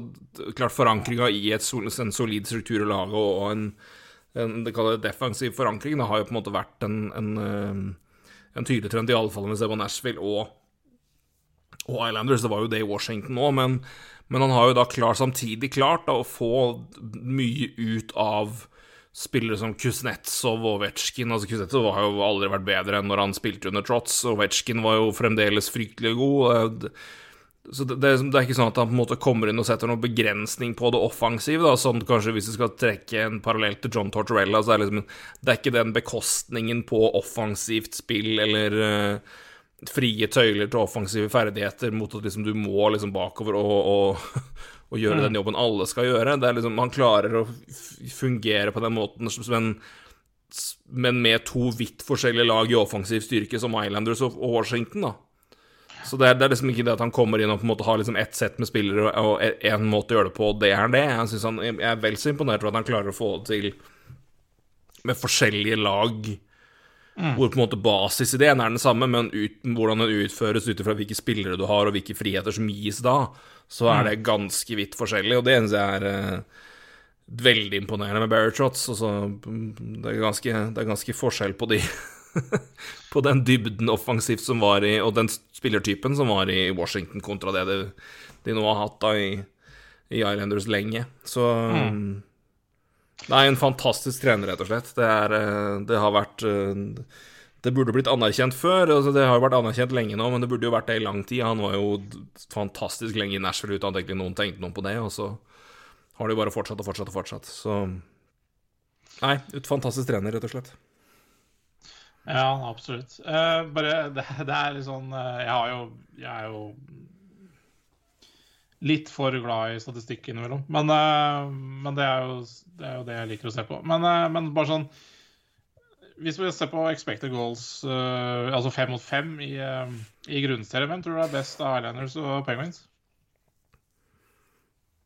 klart forankringa i et, en solid struktur i laget og en, en det kalles defensiv forankring det har jo på en måte vært en, en, eh, en tydelig trend, iallfall med på Nashville og, og Islanders. Det var jo det i Washington òg, men, men, han har jo da klart, samtidig klart da, å få mye ut av spillere som Kuznetsov og Ovetsjkin Altså, Kuznetsov har jo aldri vært bedre enn når han spilte under Trots, Ovetsjkin var jo fremdeles fryktelig god. Så det, det, er ikke sånn at han på en måte kommer inn og setter noen begrensning på det offensive, da, sånn kanskje hvis vi skal trekke en parallell til John Tortorella, så er det liksom Det er ikke den bekostningen på offensivt spill eller uh, frie tøyler til offensive ferdigheter mot at liksom du må liksom bakover og, og, [LAUGHS] og gjøre mm. den jobben alle skal gjøre. Det er liksom han klarer å fungere på den måten, men, men med to vidt forskjellige lag i offensiv styrke som Islanders og Washington, da. Så det er, det er, liksom ikke det at han kommer inn og på en måte har liksom ett sett med spillere og én måte å gjøre det på, og det er det. Jeg, han, jeg er vel så imponert over at han klarer å få det til med forskjellige lag. Mm. Hvor på en måte basisideen er den samme, men ut, hvordan den utføres ut ifra hvilke spillere du har, og hvilke friheter som gis da, så er mm. det ganske vidt forskjellig. Og det eneste jeg er uh, veldig imponerende med Barry Trotts. Altså, det, er ganske, det er ganske forskjell på de [LAUGHS] på den dybden offensivt som var i Og den spillertypen som var i Washington, kontra det de, de nå har hatt da i, i Islanders lenge. Så mm. Er en fantastisk trener, rett og slett. Det, er, eh, det har vært eh, Det burde blitt anerkjent før. Altså det har jo vært anerkjent lenge nå, men det burde jo vært det i lang tid. Han var jo fantastisk lenge i Nashville uten at noen tenkte noe på det, og så har det jo bare fortsatt og fortsatt og fortsatt. Så Nei, et fantastisk trener, rett og slett. Ja, absolutt. Uh, bare det, det, er litt sånn uh, Jeg har jo Jeg er jo litt for glad i statistikk innimellom. Men, uh, men det, er jo, det, er jo, det jeg liker å se på. Men, men bare sånn Hvis vi ser på expected goals, altså fem mot fem i, i grunnserien, hvem tror du er best av Islanders og Penguins?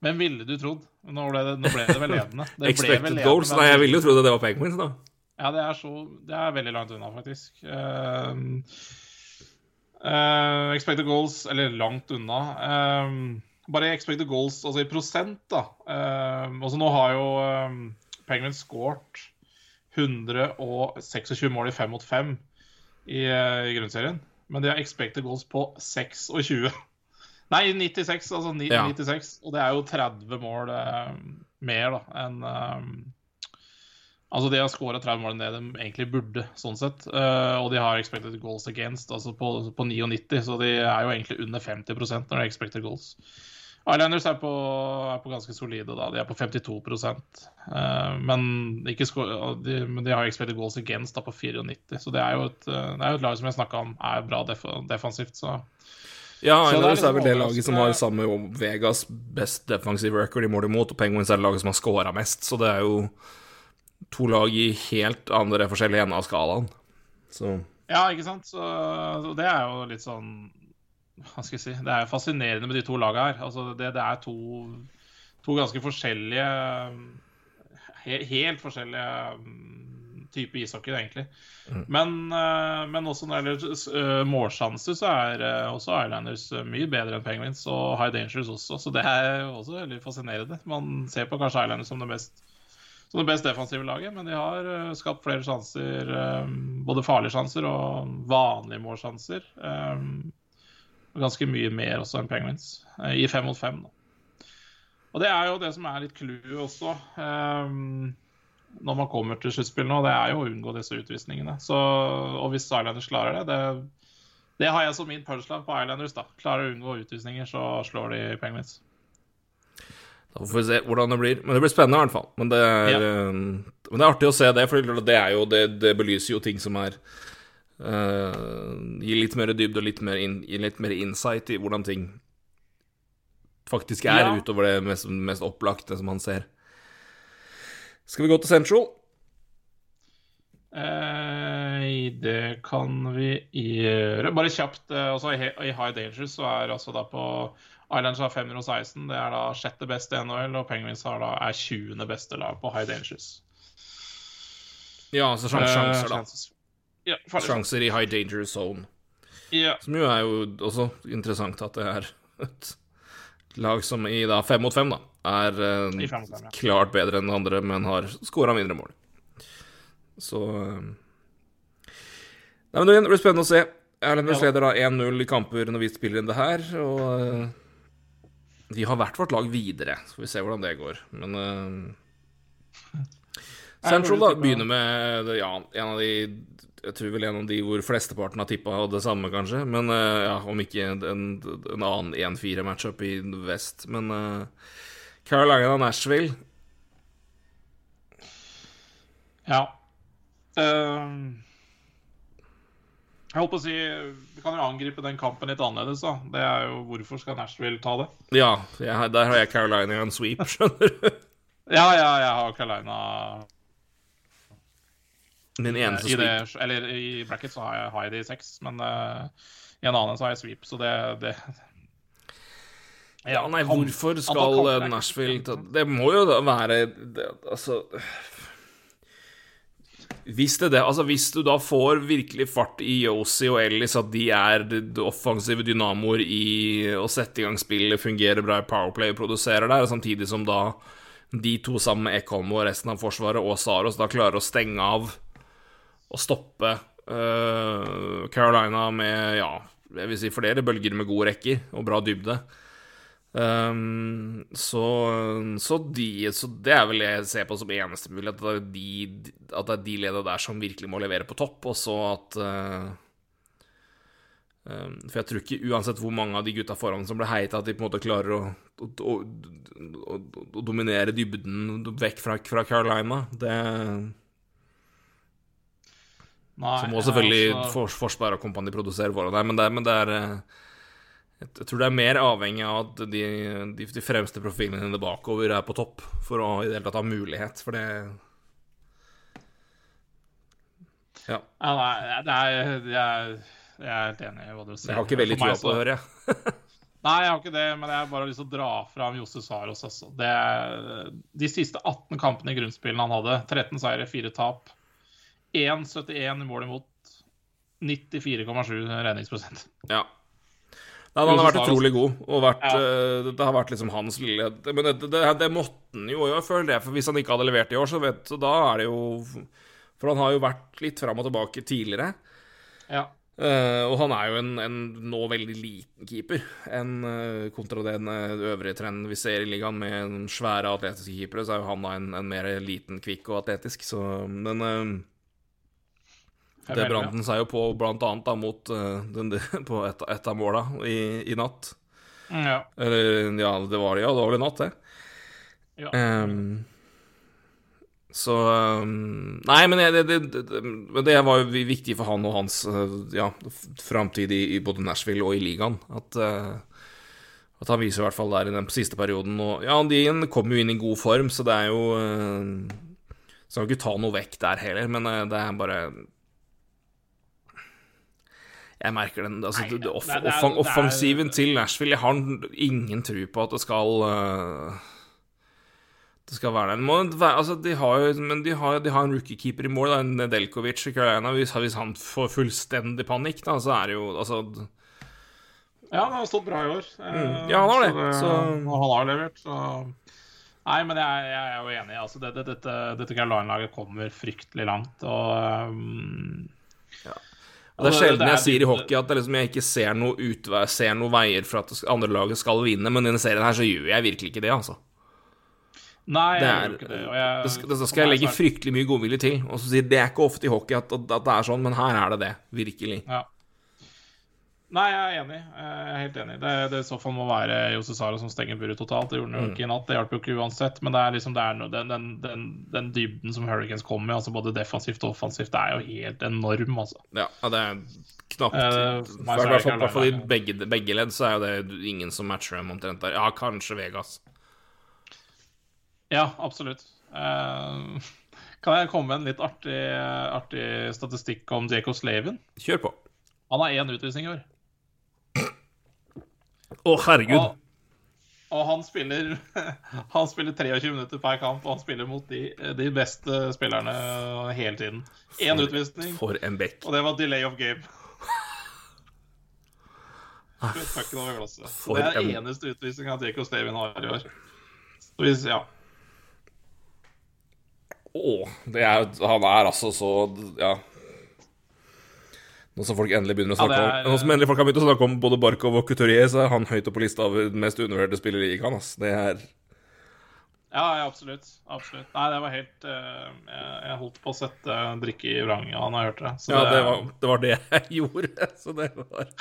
Hvem ville du trodd? Nå ble det, nå ble det vel ledende. [LAUGHS] Det expected ledende, goals? Nei, jeg ville jo trodd det var Penguins, da. Ja, det er, så, det er veldig langt unna, faktisk. Uh, uh, expected goals, eller langt unna. Uh, bare expected goals, altså i prosent, da. altså nå har jo Penguins scoret 126 mål i 5 mot 5 i, i grunnserien. Men de har expected goals på 26. [LAUGHS] Nei, 96, altså 9, ja. 96. Og det er jo 30 mål mer da enn Altså De har skåra 30 mål enn det de egentlig burde, sånn sett. Uh, og de har expected goals against altså på, på 99, så de er jo egentlig under 50 når det er expected goals. Islanders er på, er på ganske solide, da. De er på 52 uh, eh, men, ikke de, men de har expected goals against da på 94. Så det er jo et, uh, det er jo et lag som jeg snakka om er bra def defensivt, så ja, Islanders er, er, vel det laget som har samme Vegas best defensive record i mål imot, og Penguins er det laget som har scora mest, så det er jo to lag i helt andre forskjellige ender av skalaen. Så Ja, ikke sant. Så, så, det er jo litt sånn Hva skal jeg si Det er fascinerende med de to lagene her. Altså, det, det er to, to ganske forskjellige he, Helt forskjellige type typer ishockey, egentlig. Mm. Men, uh, men, også når det gjelder uh, målsjanser, så er uh, også Islanders mye bedre enn Penguins, og High Dangers også. Så det er også veldig fascinerende. Man ser på kanskje Islanders som det mest som det best defensive laget, men de har skapt flere sjanser. Både farlige sjanser og vanlige målsjanser. Um, ganske mye mer også enn Penguins, uh, i fem mot fem. Og det er jo det som er litt clouet også. Um, når man kommer til sluttspill nå, det er jo å unngå disse utvisningene. Så, og hvis Islanders klarer det, det, det har jeg som min punchline på Islanders. da. Klarer å unngå utvisninger, så slår de Penguins. Da får vi se hvordan det blir. Men det blir spennende, i hvert fall. Men det er, ja. uh, men det er artig å se det, for det, er jo, det, det belyser jo ting som er uh, Gir litt mer dybde og litt mer, in, litt mer, insight i hvordan ting faktisk er, ja. utover det mest, mest opplagte som han ser. Skal vi gå til Central? Eh, det kan vi gjøre. Bare kjapt. Eh, også i, High Dangers så er altså da på Islands har 516. Det er da sjette beste NHL, og Penguins har da, er 20. beste lag på High Dangers. Ja, altså sjanser, da. Ja, sjanser i high danger zone. Ja. Som jo er jo også interessant at det er et lag som i da fem mot fem, da, er uh, fem fem, ja. klart bedre enn andre, men har skåra mindre mål. Så uh... Nei, men Det blir spennende å se. Erlenders ja, leder da 1-0 i kamper når vi spiller inn det her, og Vi de har hvert vårt lag videre. Så får vi se hvordan det går. Men uh, Central da, begynner med ja, en av de Jeg tror vel en av de hvor flesteparten har tippa det samme, kanskje. Men uh, ja, om ikke en, en annen 1-4-matchup i vest. Men uh, Carolina Nashville Ja. Uh, jeg holdt på å si Vi kan jo angripe den kampen litt annerledes, da. Det er jo hvorfor skal Nashville ta det? Ja, jeg, der har jeg Carolina i en sweep, [LAUGHS] skjønner du. Ja, ja, jeg har Carolina Min eneste i det. Eller i bracket så har jeg, har jeg det i seks, men uh, i en annen så har jeg sweep, så det, det Ja, nei, hvorfor skal eh, Nashville ta Det må jo da være det, Altså hvis, det, det, altså hvis du da får virkelig fart i Yosi og Ellis, at de er offensive dynamoer i å sette i gang spillet, fungerer bra i Powerplay produserer der, samtidig som da de to sammen med Ekholm og resten av Forsvaret og Saros da klarer å stenge av og stoppe uh, Carolina med, ja, jeg vil si flere bølger med gode rekker og bra dybde. Um, så, så, de, så det er vel det jeg ser på som eneste mulighet, at det er de, at det er de ledene der som virkelig må levere på topp, og så at um, For jeg tror ikke uansett hvor mange av de gutta foran som ble heita, at de på en måte klarer å, å, å, å, å dominere dybden vekk fra, fra Carolina. Det Nei, Så må selvfølgelig jeg har også- for, Forsvaret og kompani produsere for. Nei, men det, men det er eh, jeg tror det er mer avhengig av at de, de, de fremste profilene dine bakover er på topp, for å i det hele tatt ha mulighet, for det Ja. Ja, nei, det er, jeg, jeg er helt enig i hva du sier. Jeg har ikke veldig trua på det, hører jeg. [LAUGHS] Nei, jeg har ikke det, men jeg har bare lyst til å dra fram Josse Saros. Altså. Det de siste 18 kampene i grunnspillene han hadde, 13 seire, 4 tap, 1,71 i mål imot, 94,7 regningsprosent. Ja. Nei, han har vært utrolig god, og vært, Ja. eh, det har vært liksom hans lille Men det, det, det måtte han jo, jeg føler det, for hvis han ikke hadde levert i år, så vet så da er det jo For han har jo vært litt fram og tilbake tidligere. Ja. Uh, og han er jo en, en nå veldig liten keeper en, uh, kontra den eh, øvrige trenden vi ser i ligaen, med svære atletiske keepere, så er jo han da en, en mer liten, kvikk og atletisk, så Men eh, fem det brant han seg jo på blant annet da mot eh, den, [LAUGHS] på et, et av måla i, i natt. Mm, Ja. Eller ja, det var det, ja, det var vel i natt, det. ja. Um, så um, Nei, men det, det, det, det, var jo viktig for han og hans eh, ja, framtid i, i både Nashville og i ligaen. At, uh, at han viser i hvert fall der i den siste perioden. Og ja, de kommer jo inn i god form, så det er jo uh, Skal ikke ta noe vekk der heller, men uh, det er bare Jeg merker den altså, Nei, det, det, off, det er- det er- det er- Offensiven til Nashville Jeg har ingen tro på at det skal uh, det skal være der. Må altså, de har jo, men de har, de har en rookiekeeper i mål, da, en Nedeljkovic i Carolina. Hvis, hvis han får fullstendig panikk, da, så er det jo altså ja, han har stått bra i år. Mm. Ja, han har det, Så så- han har levert, så Nei, men jeg, jeg er jo enig. Altså, det, det, dette dette Carolina-laget kommer fryktelig langt, og um, Det er altså, sjelden jeg er- sier i hockey at det liksom, jeg ikke ser noe utvei, ser noe veier for at andre laget skal vinne, men i denne serien her så gjør jeg virkelig ikke det, altså. Nei, Det jeg er, gjør ikke det. Jeg, det skal, det skal jeg legge fryktelig mye godvilje til. Og så si, Det er ikke ofte i hockey at, at det er sånn, men her er det det. Virkelig. Ja. Nei, jeg er enig. Jeg er helt enig. Det, det i så fall må være Jose Sara som stenger buret totalt. Det gjorde han jo Mm. ikke i natt. Det hjalp jo ikke uansett. Men det er liksom det er noe, den, den, den, den dybden som Hurricanes kommer med, altså både defensivt og offensivt, det er jo helt enorm, altså. Ja, det er knapt Eh, I er hvert fall- i begge, begge ledd så er jo det ingen som matcher dem omtrent der. Ja, kanskje Vegas. Ja, absolutt. Uh, [LAUGHS] kan jeg komme med en litt artig, artig statistikk om Jacob Slavin? Kjør på. Han har én utvisning i år. Å, herregud. Og, og han spiller [LAUGHS] Han spiller 23 minutter per kamp, og han spiller mot de, de beste spillerne hele tiden. Én utvisning, For en bekk. og det var delay of game. For det er en- eneste utvisninga Jacob Stavin har i år. Så hvis, ja. Å, det er Han er altså så Ja. Nå som folk endelig begynner å snakke ja, er- om Nå som endelig folk har begynt å snakke om både Barkov og Couturier, så er han høyt oppe på lista over mest undervurderte spillere i ligaen. Altså. Det er Ja, ja, absolutt. absolutt. Nei, det var helt uh, jeg, jeg, holdt på å sette drikke i vranga når jeg hørte det. Så ja, det, det, var, det, var, det jeg [LAUGHS] gjorde. Så det var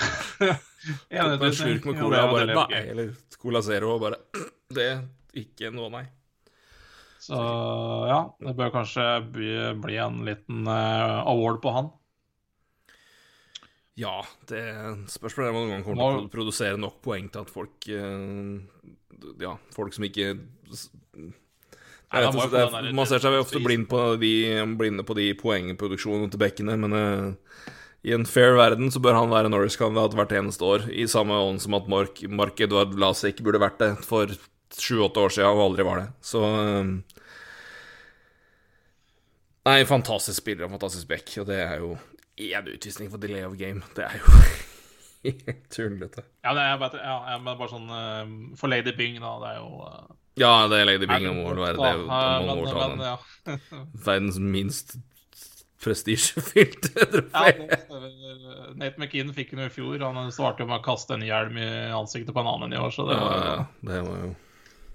[LAUGHS] En slurk med cola og bare Nei, eller Cola Zero og bare [CLEARS THROAT] Det ikke noe, nei. Så ja, det bør kanskje bli, bli en liten uh, award på han. Ja, det spørs om man noen gang kommer til å produsere nok poeng til at folk uh, Ja, folk som ikke Nei, vet, det, det, Man ser seg ofte blind på de, blinde på de poengproduksjonene til bekkene, men uh, i en fair verden så bør han være Norris-kandidat hvert eneste år, i samme ånd som at Mark, Mark Edvard Lasik burde vært det for sju-åtte år siden og aldri var det. Så uh, Nei, fantastisk spiller og fantastisk back, og det er jo én utvisning for delay of game. Det er jo [LAUGHS] helt tullete. Ja, det er bare, ja, bare sånn uh, For Lady Bing, da. Det er jo uh, Ja, det er Lady Bing må vel være det. Man må ta den. Ja. [LAUGHS] Verdens minst prestisjefylte [LAUGHS] trofé. Ja, Nate McKean fikk den jo i fjor. Han svarte jo med å kaste en hjelm i ansiktet på en annen i år, så det var, jo ja, det var jo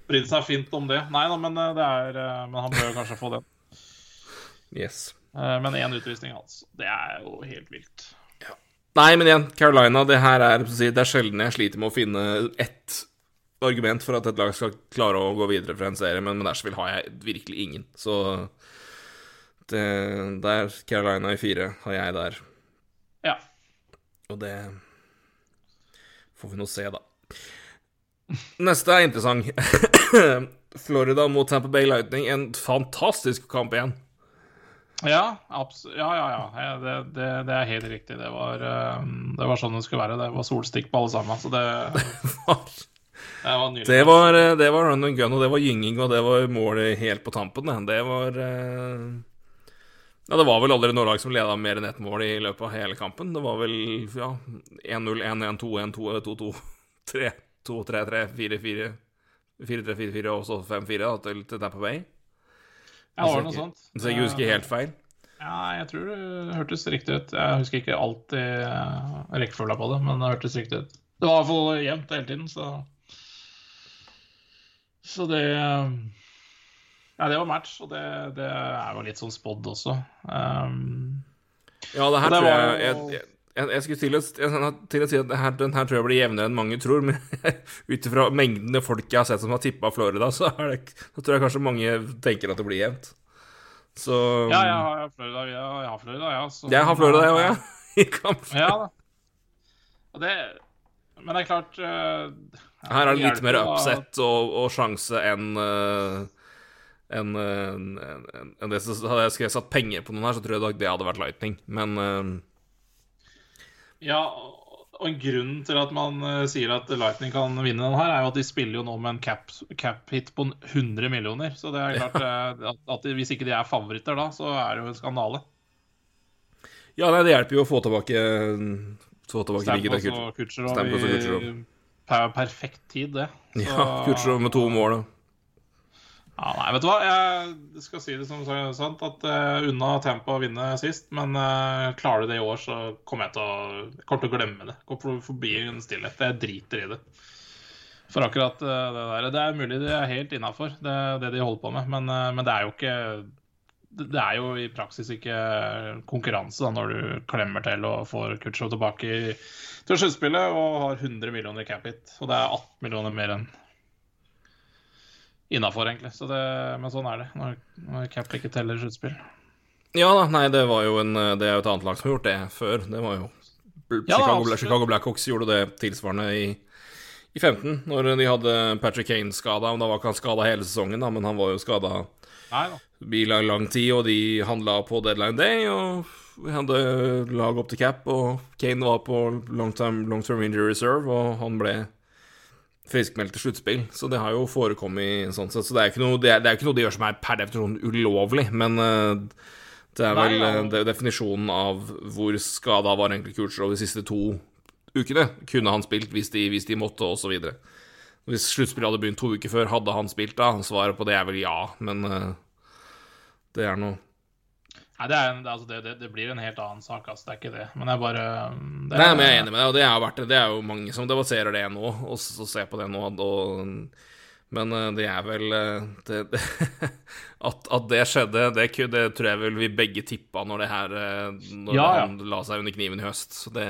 Brydde seg fint om det. Nei da, men, det er, men han bør kanskje få den. Yes. Eh, men én utvisning, altså. Det er jo helt vilt. Ja. Nei, men igjen, Carolina, det her er, det er sjelden jeg sliter med å finne ett argument for at et lag skal klare å gå videre fra en serie, men med Nashville har jeg virkelig ingen. Så det, der Carolina i fire har jeg der. Ja. Og det får vi nå se, da. Neste er interessant. [COUGHS] Florida mot Tampa Bay Lightning. En fantastisk kamp igjen. Ja, ja, ja. ja. Det, det, det, er helt riktig. Det var, um, det var, sånn det skulle være. Det var solstikk på alle sammen. Så det, [LAUGHS] det var nydelig. Det var, eh, det var run and gun, og det var gynging, og det var målet helt på tampen. Det var eh, Ja, det var vel aldri noe lag som leda mer enn ett mål i løpet av hele kampen. Det var vel ja, 1-0, 1-1, 2-1, 2-2, 3-2, 3-3, 4-4, 4-3-4-4 og så 5-4 til, til Tampa Bay. Ja, var det noe sånt. Så jeg husker helt feil? Ja, jeg tror det hørtes riktig ut. Jeg husker ikke alltid eh, rekkefølga på det, men det hørtes riktig ut. Det var i hvert fall jevnt hele tiden, så Så det Ja, det var match, og det, det er jo litt sånn spådd også. Um, ja, det her det tror jeg, jeg, jeg jeg, jeg, skulle til å, til å, si at denne, den her tror jeg blir jevnere enn mange tror, [LAUGHS] men ut ifra mengden folk jeg har sett som har tippa Florida, så, det, så, tror jeg kanskje mange tenker at det blir jevnt. Så Ja, jeg har Florida, ja. Jeg har Florida, ja. Så, jeg har Florida, jeg òg, ja. [LAUGHS] I kampen. Ja da. Det Men det er klart uh, Her er det litt mer upset og, og sjanse enn uh, enn en, en, en hadde jeg satt penger på noen her, så tror jeg det hadde vært Lightning. Men uh, ja, og en grunn til at man uh, sier at Lightning kan vinne den her, er jo at de spiller jo nå med en cap-hit cap på 100 millioner. Så det er klart uh, at, at hvis ikke de er favoritter da, så er det jo en skandale. Ja, nei, det hjelper jo å få tilbake Få tilbake Stamkos og Kutcherov i per, perfekt tid, det. Så, ja, Kutcherov med to mål. Da. Ja, nei, vet du hva. Jeg skal si det som sant, at uh, unna tempo å vinne sist. Men uh, klarer du det i år, så kommer jeg til å, kommer til å glemme det. Kommer forbi en stillhet. Jeg driter i det. For akkurat uh, det der Det er mulig det er helt innafor, det, det, de holder på med. Men, men, det er jo ikke Det er jo i praksis ikke konkurranse da, når du klemmer til og får Kutchow tilbake i, til sluttspillet og har 100 millioner cap hit. Og det er 18 millioner mer enn innafor, egentlig. Så det, men sånn er det når, når Cap ikke teller sluttspill. Ja da, nei, det var jo en, det er jo et annet lag som har gjort det før. Det var jo Chicago, ja, Chicago Blackhawks gjorde det tilsvarende i, i 15, når de hadde Patrick Kane skada. Da var ikke han skada hele sesongen, da, men han var jo skada i lang, lang tid, og de handla på deadline day. Og vi hadde lag opp til cap, og Kane var på long term, long term injury reserve, og han ble friskmeldt til sluttspill. Så det har jo forekommet sånn sett. Så det er jo ikke noe, det er, det er ikke noe de gjør som er per definisjon ulovlig, men uh, det er vel Nei, ja. det er definisjonen av hvor skada var egentlig Kulcherov de siste to ukene. Kunne han spilt hvis de, hvis de måtte, osv. Hvis sluttspillet hadde begynt to uker før, hadde han spilt da? Svaret på det er vel ja, men uh, det er noe Nei, det, er, altså det, det, det, blir en helt annen sak, altså. Det er ikke det. Men jeg bare det er, Nei, men jeg er enig med deg, og det, er vært, det er jo mange som debatterer det nå, og, og ser på det nå. Og, Men eh, det er vel eh, [LAUGHS] at, at det skjedde, det, det tror jeg vel vi begge tippa når det her eh, Når Ja, ja. han la seg under kniven i høst. Så det,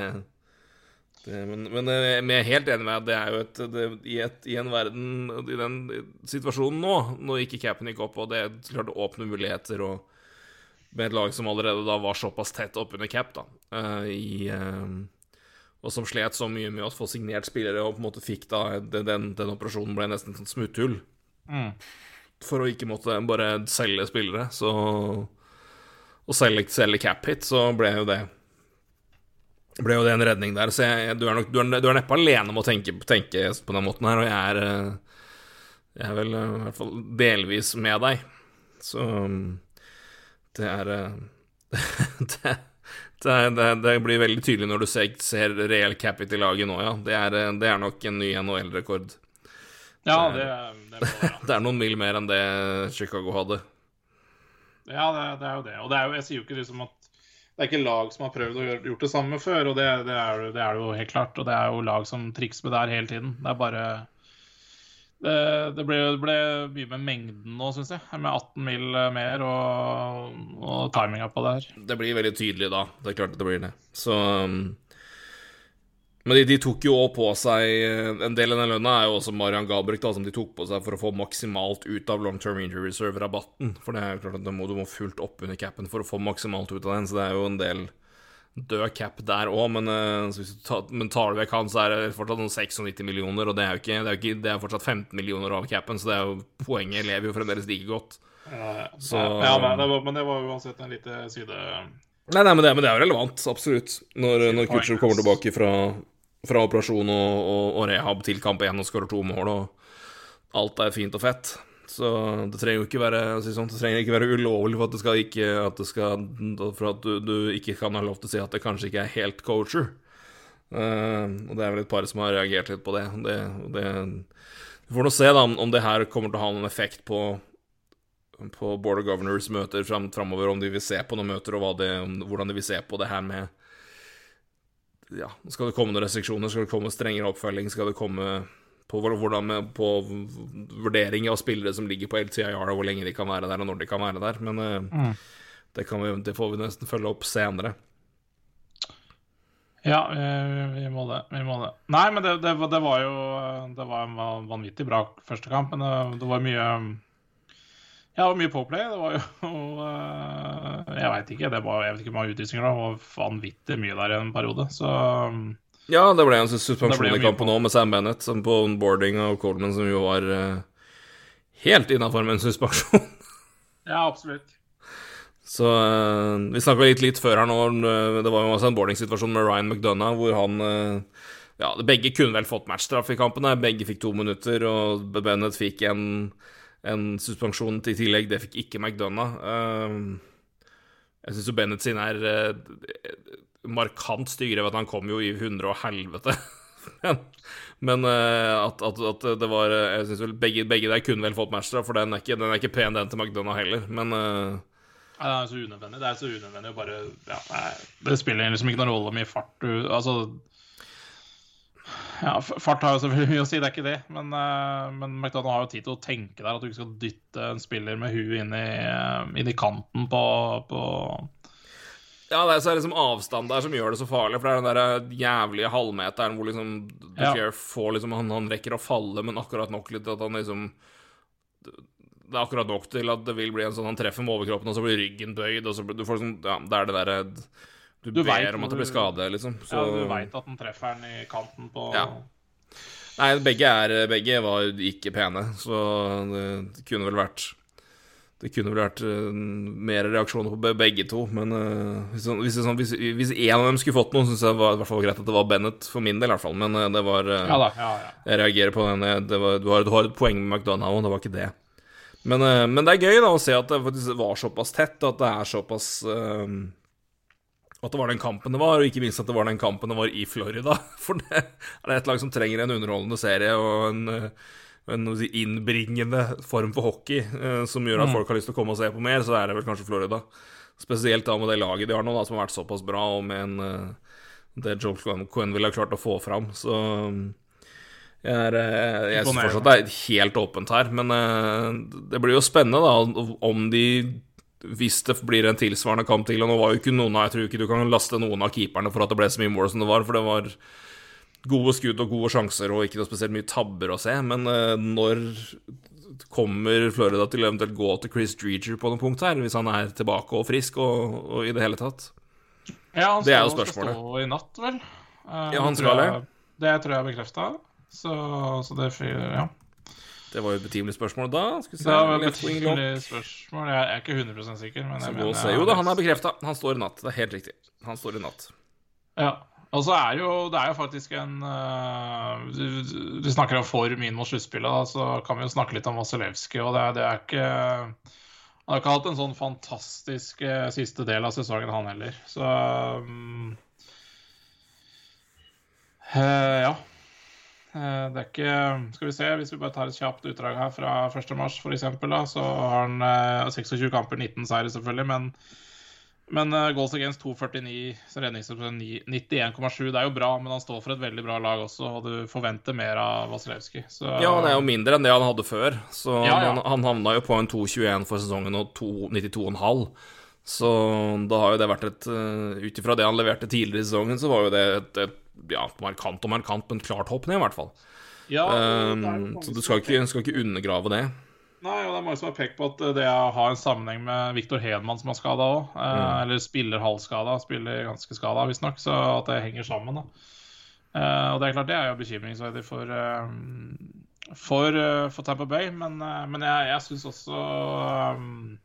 Men, men jeg er helt enig med at det er jo et, det, i, et I en verden I den situasjonen nå, når ikke capen gikk opp, og det klarte å åpne muligheter og med et lag som allerede da var såpass tett oppunder cap, da, eh, i eh, og som slet så mye med å få signert spillere, og på en måte fikk da den, den, operasjonen ble nesten et sånt smutthull. Mm. For å ikke måtte bare selge spillere, så Å selge, selge cap hit, så ble jo det ble jo det en redning der. Så jeg, du er nok du er, du er neppe alene om å tenke, tenke på den måten her, og jeg er eh, Jeg er vel i hvert fall delvis med deg. Så um, det er eh, [LAUGHS] det, det, det, det blir veldig tydelig når du ser, ser reell capit i laget nå, ja. Det er, eh, det er nok en ny NHL-rekord. Ja, det, det må det. [LAUGHS] Det er noen mil mer enn det Chicago hadde. Ja, det, det er jo det. Og det er jo, jeg sier jo ikke liksom at det er ikke lag som har prøvd å gjøre, gjort det samme før, og det, det, er, det er det jo helt klart. Og det er jo lag som trikser med det her hele tiden. Det er bare Det, det, ble, ble mye med mengden nå, syns jeg. Med 18 mil mer og, og timinga på det her. Det blir veldig tydelig da. Det er klart det blir det. Så um, Men de, de tok jo også på seg En del av den lønna er jo også Marian Gabrick, da, som de tok på seg for å få maksimalt ut av long term injury reserve-rabatten. For det er jo klart at du må, du må fullt opp under capen for å få maksimalt ut av den, så det er jo en del død cap der òg, men, eh, men tar du vekk han, så er det fortsatt noen 96 millioner, og det er jo ikke, det er jo ikke Det er fortsatt 15 millioner av capen, så det er jo poenget lever jo fremdeles like godt. Ja, Så- ja men, det var, men det var uansett en lite side Nei, nei, men det, men det er jo relevant, absolutt. Når, når Kutcher kommer tilbake fra, fra operasjon og, og, og rehab til kamp 1 og skårer to mål, og alt er fint og fett. Så det trenger jo ikke være sånn, Det trenger ikke være ulovlig for at det skal ikke at det skal, For at du, du ikke kan ha lov til å si at det kanskje ikke er helt coacher. Uh, og det er vel et par som har reagert litt på det. det, det vi får nå se da om, det her kommer til å ha noen effekt på på Board of Governors møter fram, framover, om de vil se på noen møter, og det, hvordan de vil se på det her med Ja, skal det komme noen restriksjoner? Skal det komme strengere oppfølging? Skal det komme på, hvordan på vurdering av spillere som ligger på LTIR, og hvor lenge de kan være der, og når de kan være der? Men mm. det, kan vi, det får vi nesten følge opp senere. Ja, vi, må det. Vi må det. Nei, men det, det, var- det var jo Det var en vanvittig bra første kamp, men det, det var mye Ja, det var mye påplay. Det var jo eh, Jeg veit ikke. Det var, jeg vet ikke hvor mange utvisninger. Det var vanvittig mye der i en periode. Så Ja, det ble en suspensjon ble i kampen nå, med Sam Bennett som på boarding og Coleman, som jo var uh, helt innafor med en suspensjon. [LAUGHS] ja, absolutt. Så uh, Vi snakka litt, litt før her nå. eh, Det var jo også en boarding-situasjon med Ryan McDonough, hvor han uh, Ja, begge kunne vel fått matchstraff i kampene. Begge fikk to minutter, og Bennett fikk en, en suspensjon til tillegg. Det fikk ikke McDonough. Eh, jeg syns jo Bennett sin er markant styggere ved at han kom jo i hundre og helvete. [LAUGHS] men men eh, at, at, at det var eh, Jeg syns vel begge, begge der kunne vel fått matchstraff, for den er ikke, den er ikke pen, den til McDonagh heller. Men eh, Nei, det er så unødvendig. Det er så unødvendig å bare ja, nei, Det spiller liksom ikke noen rolle hvor mye fart du Altså Ja, fart har jo selvfølgelig mye å si, det er ikke det. Men, uh, men McDonald har jo tid til å tenke der at du ikke skal dytte en spiller med huet inn inn i kanten på, på Ja, det er liksom avstand der som gjør det så farlig, for det er den der jævlige halvmeteren hvor liksom Duclair får liksom han, han rekker å falle, men akkurat nok litt at han liksom Det er akkurat nok til at det vil bli en sånn han treffer med overkroppen, og så blir ryggen bøyd, og så blir du får liksom Ja, det er det derre du, Du vet ber om at det blir skade, liksom. Så Ja, du veit at den treffer den i kanten på Ja. Nei, begge er Begge var ikke pene, så det kunne vel vært Det kunne vel vært eh, mer reaksjoner på begge to, men eh, hvis, sånn- hvis, hvis, hvis en av dem skulle fått noe, syns jeg var i hvert fall greit at det var Bennett, for min del i hvert fall, men eh, det var Ja da. Ja, ja. Jeg reagerer på den det var, du, har, du har et poeng med McDonagh og det var ikke det. Men, men det er gøy da å se at det faktisk var såpass tett, at det er såpass At det var den kampen det var, og ikke minst at det var den kampen det var i Florida. [LAUGHS] For det er et lag som trenger en underholdende serie og en, en si, innbringende form for hockey eh, som gjør at folk har lyst til å komme og se på mer, så er det vel kanskje Florida. Spesielt da med det laget de har nå, da, som har vært såpass bra, og med en, eh, det Joe Cohen ville ha klart å få fram. Så Jeg, er, eh, jeg synes fortsatt det er helt åpent her, men eh, det blir jo spennende da om de hvis det blir en tilsvarende kamp til, og nå var jo ikke noen av Jeg tror ikke du kan laste noen av keeperne for at det ble så mye mål som det var, for det var gode skudd og gode sjanser og ikke noe spesielt mye tabber å se, men eh, når kommer Florida til eventuelt gå til Chris Dreger på noe punkt her, hvis han er tilbake og frisk og, og i det hele tatt? Ja, han Det er jo spørsmålet. Skal stå i natt, vel? Eh, Ja, han skal det. Det tror jeg er bekrefta. Så, så det fyrer, ja. Det var jo et betimelig spørsmål da. Skal vi se. Det var et betimelig spørsmål. Jeg er ikke 100% sikker. Men jeg mener jeg Jo da, han er bekrefta. Han står i natt. Det er helt riktig. Han står i natt. Ja. Og så er jo, det er jo faktisk en uh, du, du snakker om form inn mot sluttspillet, så kan vi jo snakke litt om Vasilevskij. Og det, er- det er ikke Han har ikke hatt en sånn fantastisk uh, siste del av sesongen, han heller. Så um, uh, Ja. Eh, Det er ikke Skal vi se, hvis vi bare tar et kjapt utdrag her fra 1. mars, f.eks., så har han eh, 26 kamper, 19 seire, selvfølgelig, men men uh, goals against 2,49, så redningsprosent 91,7. Det er jo bra, men han står for et veldig bra lag også, og du forventer mer av Vasilevskij. Så Ja, han er jo mindre enn det han hadde før. Så Ja, ja. Han, han havna jo på en 2,21 for sesongen og 92,5. Så da har jo det vært et uh, Ut ifra det han leverte tidligere i sesongen, så var jo det et, et ja, markant og markant, men klart hopp ned, i hvert fall. ja, Um, så du skal ikke, skal ikke undergrave det. Nei, og det er mange som har pekt på at uh, det har en sammenheng med Viktor Hedman som er skada òg. Eller spiller halvskada, spiller ganske skada visstnok, så at det henger sammen. da. Eh, og det er klart det er jo bekymringsverdig for eh, for, uh, for Tampa Bay, men, men jeg, jeg syns også um,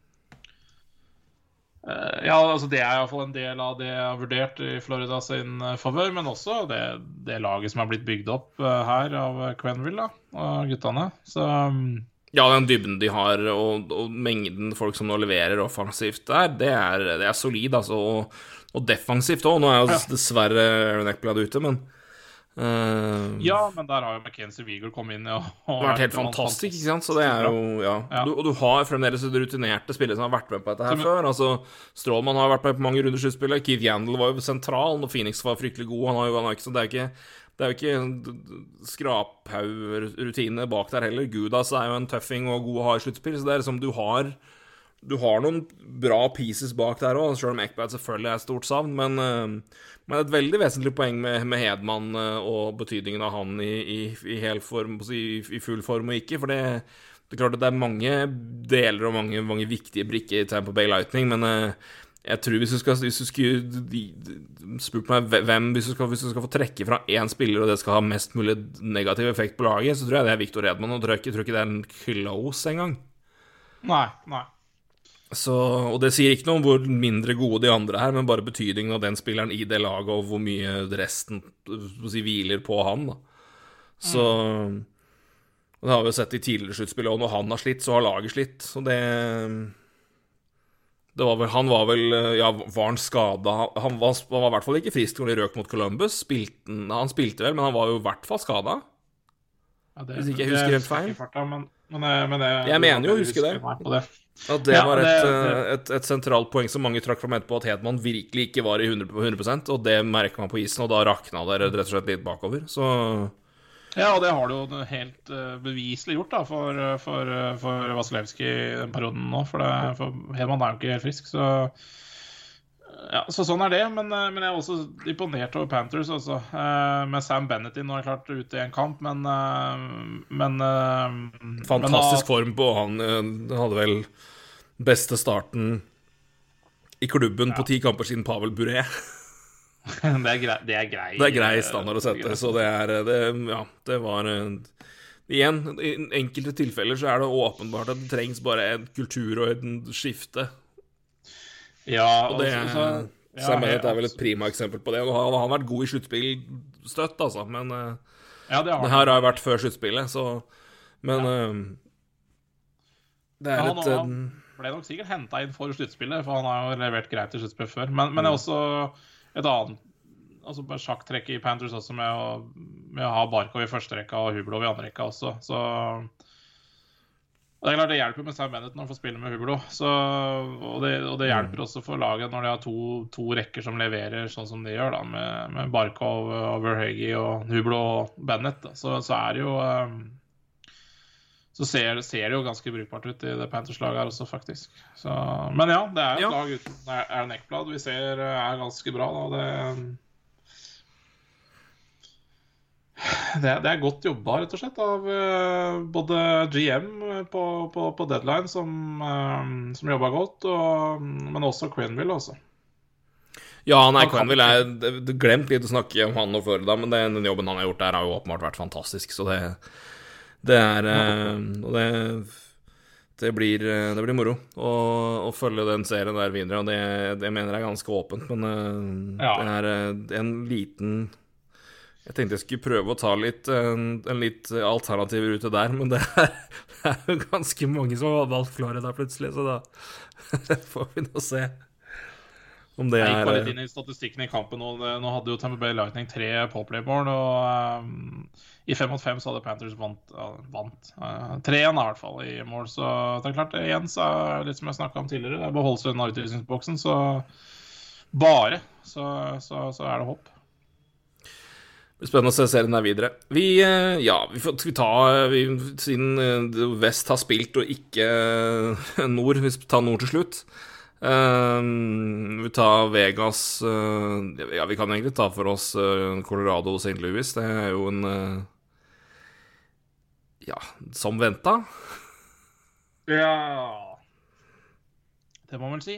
eh, Ja, altså Det er iallfall en del av det jeg har vurdert i Florida sin favør, men også det, det laget som har blitt bygd opp her av Quenville da, og guttene. Så um, Ja, den dybden de har, og, og mengden folk som nå leverer offensivt der, det er, det er solid, altså. Og, og defensivt òg. Nå er jo Ja. dessverre Aaron Eckblad ute, men uh, Ja, men der har jo McKenzie Weagle kommet inn og, og vært helt fantastisk, ikke sant? Så det er jo, ja. Ja. Du, og du har fremdeles rutinerte spillere som har vært med på dette her Som- før. Altså, Strålmann har vært med på mange runder sluttspillet. Keith Yandel var jo sentral når Phoenix var fryktelig god. Han har jo, han har ikke, så det er ikke det er jo ikke skraphaug-rutine bak der heller. Gudas er jo en tøffing og god å ha i sluttspill, så det er liksom du har du har noen bra pieces bak der òg, sjøl om Eckbad selvfølgelig er et stort savn. Men, eh, men et veldig vesentlig poeng med, med Hedman eh, og betydningen av han i, i, i, form, i, full form og ikke. For det, det er klart at det er mange deler og mange, mange viktige brikker i Tampa Bay Lightning, men eh, jeg tror hvis du skal hvis du skulle spurt meg hvem hvis du, skal, hvis du skal få trekke fra én spiller, og det skal ha mest mulig negativ effekt på laget, så tror jeg det er Victor Edman. Og tror jeg tror ikke det er en close engang. Nei, nei. Så, og det sier ikke noe om hvor mindre gode de andre er, men bare betydningen av den spilleren i det laget, og hvor mye resten si, hviler på han. Da. Så og Det har vi jo sett i tidligere sluttspill, og når han har slitt, så har laget slitt. Så det var vel, Han var vel Ja, var han skada? Han var, han var i hvert fall ikke frisk når de røk mot Columbus. Spilte, han- spilte vel, men han var jo i hvert fall skada. Ja, Hvis ikke jeg husker helt feil. farta, men, men, eh, men det, Jeg mener jo å huske det. det. At det Ja, var et, det- eh, et, et sentralt poeng som mange trakk fram etterpå, at Hedman virkelig ikke var i 100, på 100 og det merker man på isen, og da rakna det rett og slett litt bakover. Så Ja, og det har du jo helt eh, beviselig gjort da, for, eh, for, eh, for Vasilevskij i den perioden nå. For, det, for Hedman er jo ikke helt frisk, så ja, så sånn er det. Men, men jeg er også imponert over Panthers også. Med Sam Bennett inn. Nå er klart ute i en kamp, men Men, fantastisk men form på han. hadde vel beste starten i klubben på ti kamper siden Pavel Bure. [LAUGHS] [LAUGHS] det, er grei, det er grei Det er grei standard å sette, så det er det, Ja, det var eh, Igjen, i enkelte tilfeller så er det åpenbart at det trengs bare en kultur og et skifte. Ja, Og det og så- så- ja, Sam er vel et prima eksempel på det. Nå han han har vært god i sluttspill støtt, altså, men eh, Ja, det har det her har jo vært før sluttspillet, så Men ja. det er Ja, han- eh, han ble nok sikkert henta inn for sluttspillet, for han har jo levert greit i sluttspill før. Men, men det er også et annet altså bare sjakktrekk i Panthers også, med å, med å ha Barkov i første rekka og Hublov i andre rekka også. Så Og Det er klart det hjelper med Sam Bennett når han får spille med Hublo. Så, og, det, og, det, hjelper mm. også for laget når de har to, to, rekker som leverer sånn som de gjør, da, med, med Barkov, Overhagi og Hublo og Bennett. Da. Så, så er det jo um, så ser, ser, det jo ganske brukbart ut i det Panthers-laget her også, faktisk. Så, men ja, det er et ja. lag uten Aaron Eckblad vi ser er ganske bra. da, det det, det, er godt jobba, rett og slett, av uh, både GM på, på, på deadline, som, uh, som jobba godt, og, men også Quenville, altså. Ja, nei, Quenville er glemt litt å snakke om han og Florida, men den jobben han har gjort der, har jo åpenbart vært fantastisk, så det, det er uh, Og det, det, blir, det blir moro å, å, følge den serien der videre, og det, det mener jeg er ganske åpent, men ja. det er en liten jeg tenkte jeg skulle prøve å ta litt, en, en litt alternativ rute der, men det er, [LAUGHS] det er, jo ganske mange som har valgt Florida plutselig, så da [LAUGHS] får vi nå se om det Jeg gikk bare litt inn i statistikken i kampen. Og det, nå hadde jo Tamper Bay Lightning tre powerplay-mål, og um, i fem mot fem så hadde Panthers vant, uh, vant uh, tre igjen i hvert fall i mål. Så det er klart, igjen så er litt som jeg snakka om tidligere, det er beholdt seg unna utvisningsboksen, så bare så, så, så er det håp. Spennende å se serien der videre. Vi, eh, ja, vi får vi ta vi, Siden eh, Vest har spilt og ikke eh, Nord, vi tar Nord til slutt. Uh, vi tar Vegas uh, Ja, vi kan egentlig ta for oss uh, Colorado og St. Louis. Det er jo en Ja, som venta. Ja Det må man si.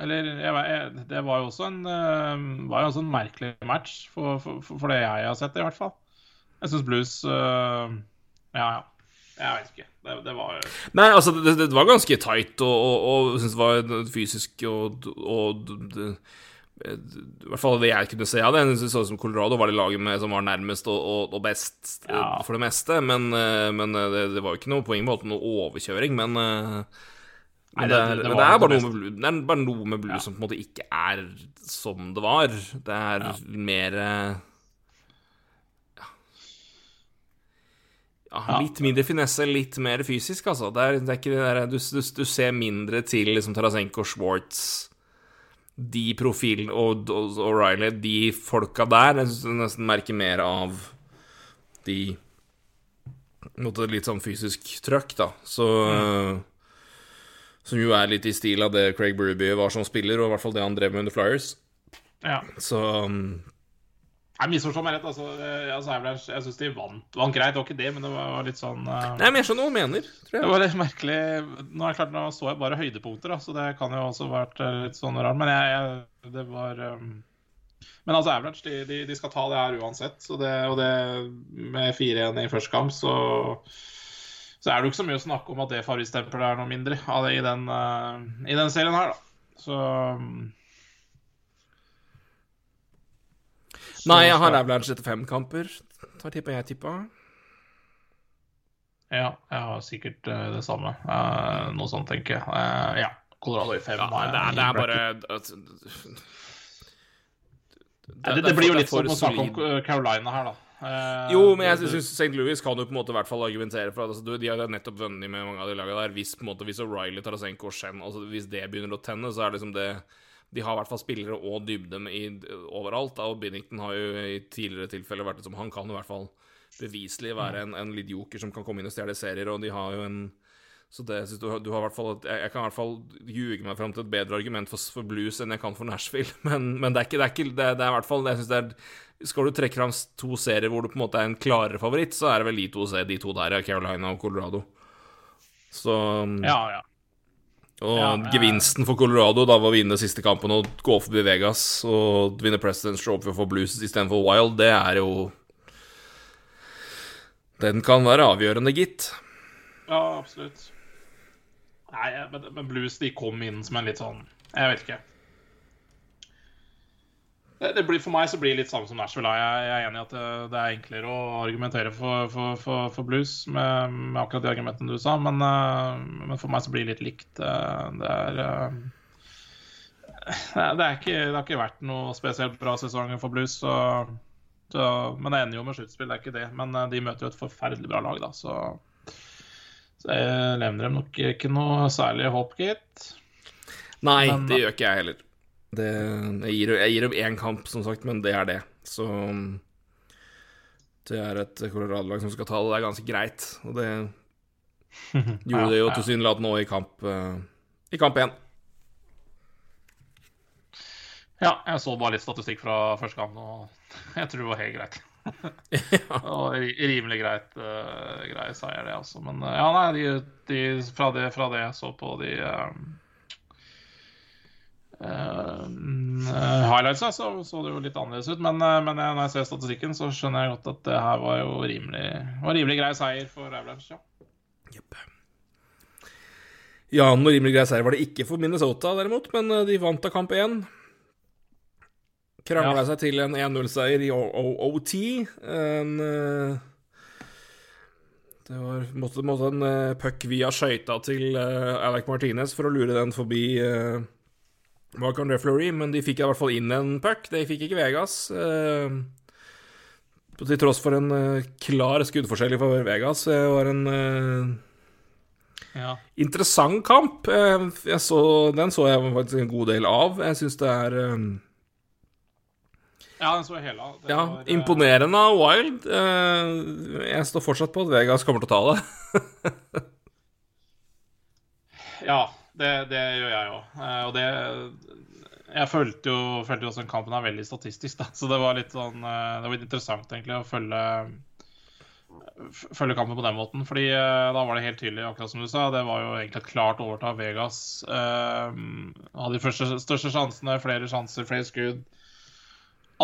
Eller jeg, Det var jo også en, var jo også en merkelig match, for, for, for, det jeg har sett, i hvert fall. Jeg syns Blues Ja, ja. Jeg vet ikke. Det, det var Nei, altså, det, det, var ganske tight, og, og, og syns det var fysisk og, og det, i hvert fall det jeg kunne se av det. Synes som Colorado var det laget med, som var nærmest og, og, og best ja. for det meste. Men, eh, men det, det, var jo ikke noe på med noe overkjøring. Men men, det, det, det, men det, er bare noe med er bare noe med Blue ja. som på en måte ikke er som det var. Det er ja. mer ja. Litt mindre finesse, litt mer fysisk, altså. Det er, det er ikke det der, du, du, du, ser mindre til liksom Tarasenko, Schwartz De profilene og, O'Reilly, de folka der. Jeg syns du nesten merker mer av de litt sånn fysisk trøkk, da. Så mm. Som jo er litt i stil av det Craig Berube var som spiller, og i hvert fall det han drev med under Flyers. Ja. Så um... Jeg misforstår meg rett. altså, altså Jeg, jeg syns de vant, vant greit, det var ikke det, men det var litt sånn uh... Nei, men jeg skjønner hva du mener. tror jeg. Det var litt merkelig. Nå er det klart, nå så jeg bare høydepunkter, da, så det kan jo også vært eh, litt sånn rart. Men jeg, jeg det var um... Men altså, Average de, de, de, skal ta det her uansett. Så det, og det med 4-1 i første kamp, så så er det jo ikke så mye å snakke om at det favorittstempelet er noe mindre av det i den, uh, i den serien her, da. Så, så Nei, jeg har Avalanche etter fem kamper. Hva tipper jeg tippa? Ja, jeg har sikkert uh, det samme. Uh, noe sånt, tenker jeg. ja. Colorado i fem. Ja, det, er, det er bare det, det, blir jo litt som å snakke om Carolina her, da. Uh, jo, men jeg syns St. Louis kan jo på en måte i hvert fall argumentere for at altså, de har nettopp vunnet med mange av de lagene der. Hvis, på en måte, hvis O'Reilly, Tarasenko og Shen altså, Hvis det begynner å tenne, så er det liksom det De har i hvert fall spillere og dybde i, overalt. Da, og Binnington har jo i tidligere tilfeller vært som Han kan i hvert fall beviselig være en, en litt joker som kan komme inn og stjele serier, og de har jo en så det, du, du har hvert fall, jeg, jeg, kan i hvert fall ljuge meg fram til et bedre argument for, for blues enn jeg kan for Nashville. [LAUGHS] Men, men det, er ikke, det, er ikke, det, det er i hvert fall jeg synes det er skal du trekke fram to serier hvor du på en måte er en klarere favoritt, så er det vel de to, de to der, Carolina og Colorado. Så Ja, ja. Og ja, gevinsten for Colorado da var å vinne siste kampen og gå forbi Vegas og vinne President's Trophy for Blues istedenfor Wild, det er jo Den kan være avgjørende, gitt. Ja, absolutt. Nei, men, men Blues de kom inn som en litt sånn Jeg vet ikke. Det blir, for meg så blir det litt samme som Nashville. Jeg, jeg er enig i at det, det, er enklere å argumentere for, for, for, for blues med, med, akkurat de argumentene du sa, men, uh, men, for meg så blir det litt likt. Det er det, er ikke, det har ikke vært noe spesielt bra sesong for blues. Så, så, men det ender jo med sluttspill, det er ikke det. Men de møter jo et forferdelig bra lag, da, så Så jeg levner dem nok ikke noe særlig håp, gitt. Nei, Men- det gjør ikke jeg heller. Det, jeg, gir, jeg gir opp én kamp, som sagt, men det er det. Så det er et Colorado-lag som skal ta det. Det er ganske greit. Og det [LAUGHS] gjorde det jo tilsynelatende nå i kamp eh, I kamp én. Ja, jeg så bare litt statistikk fra første kamp, og [LAUGHS] jeg tror det var helt greit. [LAUGHS] Og rimelig greit, uh, grei seier, det, altså. Men uh, ja, nei, de, de, fra, det, fra det jeg så på de um, uh, highlightsa, så så det jo litt annerledes ut. Men, eh, men når jeg ser statistikken, så skjønner jeg godt at det her var jo rimelig, var rimelig grei seier for Avalanche. Ja. Yep. Ja, noe rimelig grei seier var det ikke for Minnesota, derimot, men eh, de vant av kamp én. Krangla Ja. seg til en 1-0-seier i OOT. En eh, Det var måtte, måtte en puck via skøyta til eh, Alec Martinez for å lure den forbi uh, Marc André Fleury, men de fikk i hvert fall inn en puck. Det fikk ikke Vegas. eh, til tross for en eh, klar skuddforskjell for Vegas. Det var en eh, Ja. interessant kamp. Eh, så, den så jeg faktisk en god del av. Jeg syns det er eh, ja, den så jeg hele av. Ja, var, eh, imponerende av Wild. Eh, Jeg står fortsatt på at Vegas kommer til å ta det. [LAUGHS] Ja, det, det gjør jeg òg. Og det Jeg følte jo, følte jo også den kampen er veldig statistisk, da. Så det var litt sånn eh, Det var litt interessant egentlig å følge Følge kampen på den måten. Fordi eh, da var det helt tydelig, akkurat som du sa. Det var jo egentlig et klart overtak. Vegas eh, hadde de første, største sjansene, flere sjanser, flere skudd.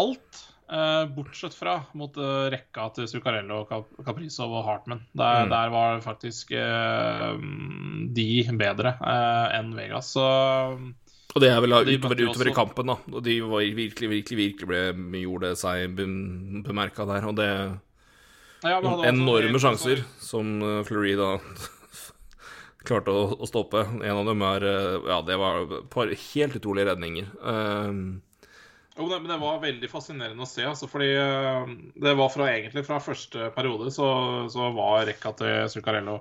Alt. Eh, bortsett fra mot eh, rekka til Zuccarello, Caprizov og Hartman. Der, Mm. der var faktisk uh, de bedre uh, enn Vegas. Så Og det er vel De utover, utover i kampen, da. Og de var virkelig, virkelig, virkelig ble, gjorde seg be- bemerka der. Og det ja, også- enorme sjanser som Florida [LAUGHS] klarte å, å stoppe. En av dem er Ja, det var et par helt utrolige redninger. Eh, Jo, det, men det var veldig fascinerende å se. Altså, fordi eh, det var fra egentlig fra første periode så, så var rekka til Zuccarello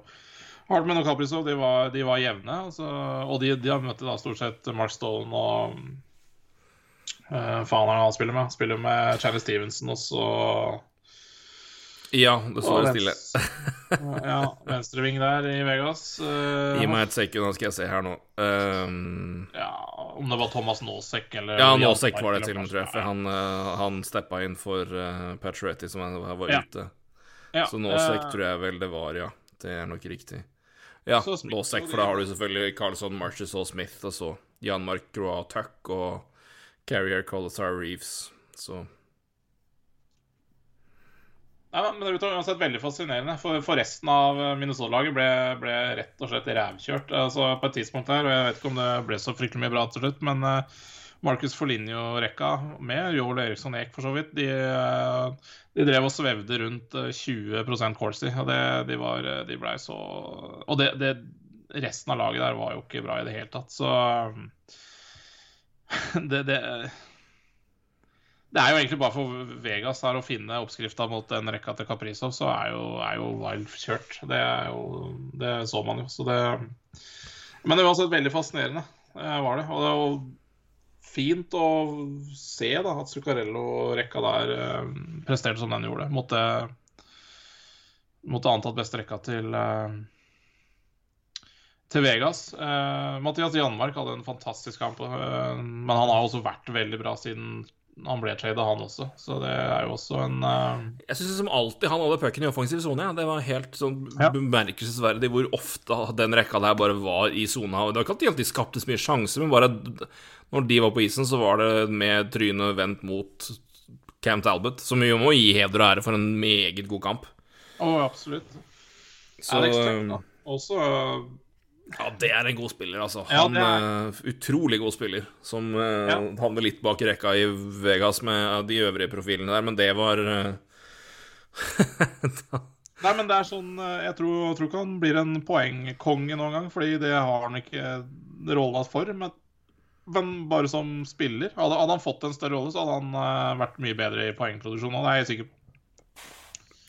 Hartman og Kaprizov de var, de var jevne. Altså, og de, de har møtt da stort sett Mark Stone og uh, Faen er det han spiller med? Spiller med Charlie Stevenson og ja, det står og stille. [LAUGHS] ja, venstreving der i Vegas. Uh, Gi meg et sekund, da skal jeg se her nå. Um, ja, om det var Thomas Nåsek eller ja, Nåsek var det til og med, tror jeg. For han, uh, han steppa inn for uh, Pacioretty, som var var Ja. ute. Ja, Så Nåsek uh, tror jeg vel det var, ja. Det er nok riktig. Ja, Nåsek, for da har du selvfølgelig Carlson, Marches og Smith, og så Jan Mark Groa Tuck og Carrier Colasar Reeves. Så Ja, men det var uansett veldig fascinerende. For, for resten av Minnesota-laget ble, ble rett og slett rævkjørt altså på et tidspunkt her. Og jeg vet ikke om det ble så fryktelig mye bra til slutt, men uh, Marcus Foligno-rekka med Joel Eriksson Eek for så vidt, de, uh, de drev og svevde rundt eh, 20% corsi. Og det, de, var, eh, de ble så Og det, det, resten av laget der var jo ikke bra i det hele tatt, så det, det det er jo egentlig bare for Vegas her å finne oppskrifta mot den rekka til Kaprizov, så er jo, er jo Wild kjørt. Det, jo, det så man jo. Så det Men det var altså veldig fascinerende, eh, var det. Og det var fint å se da, at Zuccarello-rekka der eh, presterte som den gjorde, det, mot det antatt beste rekka til eh, til Vegas. Eh, Mathias Janmark hadde en fantastisk kamp, eh, men han har også vært veldig bra siden han ble trada, han også. Så det er jo også en uh... Jeg syns som alltid han hadde pucken i offensiv sone. Ja. Det var helt sånn Ja. bemerkelsesverdig hvor ofte den rekka der bare var i sona. Det var ikke alltid de skapte så mye sjanser, men bare når de var på isen, så var det med trynet vendt mot Cam Talbot, som jo må gi heder og ære for en meget god kamp. Å, absolutt. Så Alex Tuck, da. Også eh, Ja, det er en god spiller, altså. Han ja, er... Utrolig god spiller, som uh, Ja. havner litt bak rekka i Vegas med eh, de øvrige profilene der, men det var eh, [LAUGHS] Nei, men det er sånn eh, Jeg tror, jeg tror ikke han blir en poengkonge noen gang, fordi det har han ikke rolla for. Men, men bare som spiller Hadde, hadde han fått en større rolle, så hadde han eh, vært mye bedre i poengproduksjon. Det er jeg sikker på.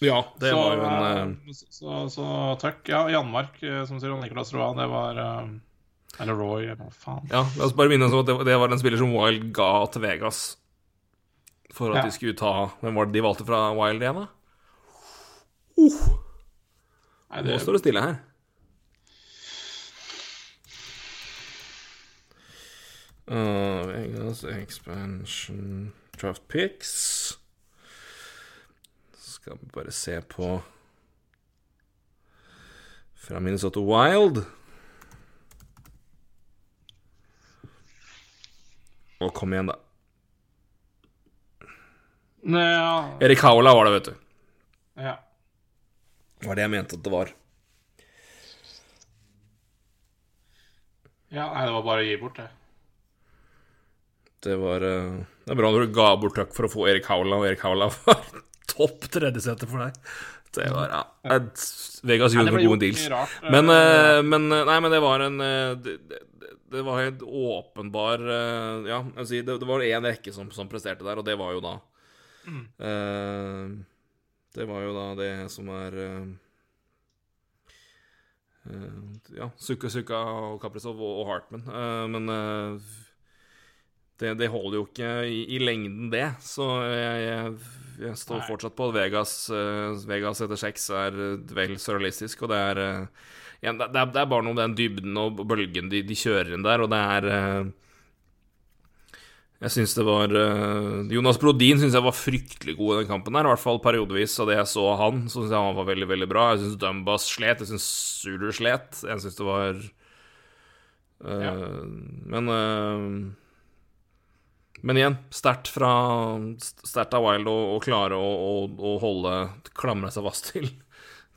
Ja, det så, var jo en eh, så, så, så takk. ja. Janmark, eh, som sier, Nicolas Roa, det var uh... Eller Roy, eller hva faen. Ja, la oss bare minne oss om at det, det var en spiller som Wild ga til Vegas. For at Ja. de skulle ta Hvem var det de valgte fra Wild igjen, da? Nei, Nå står det stille her. Uh, Vegas expansion draft picks. Skal vi bare se på Fra Minnesota Wild. Å, kom igjen, da. Ja, Erik Haula var det, vet du. ja. Det var det jeg mente at det var. ja, nei, det var bare å gi bort, det. Det var eh, Det er bra når du ga bort Tuck for å få Erik Haula, og Erik Haula [LAUGHS] var topp tredjesete for deg. Det var ja, Vegas gjorde noen gode deals. rart, eh, Men, uh, men eh, Nei, men det var en eh, Det, det, var helt åpenbar eh, Ja, si, det, det var én rekke som, som presterte der, og det var jo da Mm. uh, Det var jo da det som er uh, eh, Ja, Sukka Sukka og Kaprizov og, og Hartman. Eh, men eh, det, det holder jo ikke i, i lengden, det. Så jeg, jeg, jeg står Nei. fortsatt på at Vegas, eh, Vegas etter seks er eh, vel surrealistisk, og det er eh, det, er- det er bare noe med den dybden og bølgen de, de kjører inn der, og det er Jeg syns det var Jonas Brodin syns jeg var fryktelig god i den kampen her, i hvert fall periodevis av det jeg så av han. Så syns jeg han var veldig, veldig bra. Jeg syns Dumbas slet, jeg syns Zulu slet. Jeg syns det var Ja. Men eh, Men igjen, sterkt av Wild å, å klare å, å, å holde Klamre seg fast til,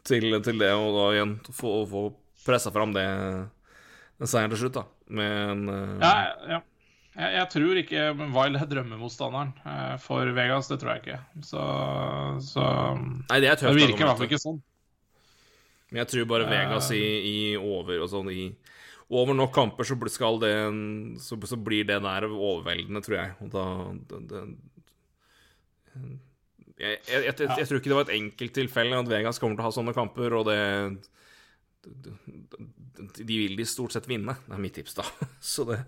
til, til det, og da igjen få, få pressa fram det den seieren til slutt, da. Men en eh, Ja, ja. Jeg, jeg tror ikke Wild er drømmemotstanderen eh, for Vegas. Det tror jeg ikke. Så, så Nei, det tøft. Det virker i hvert fall ikke sånn. Men jeg tror bare Vegas i, i over og sånn i over nok kamper så det så, så blir det der overveldende, tror jeg. Og da det, det, jeg, jeg, jeg, jeg, tror ikke det var et enkelttilfelle at Vegas kommer til å ha sånne kamper, og det De vil de stort sett vinne. Det er mitt tips, da. [LAUGHS] Så det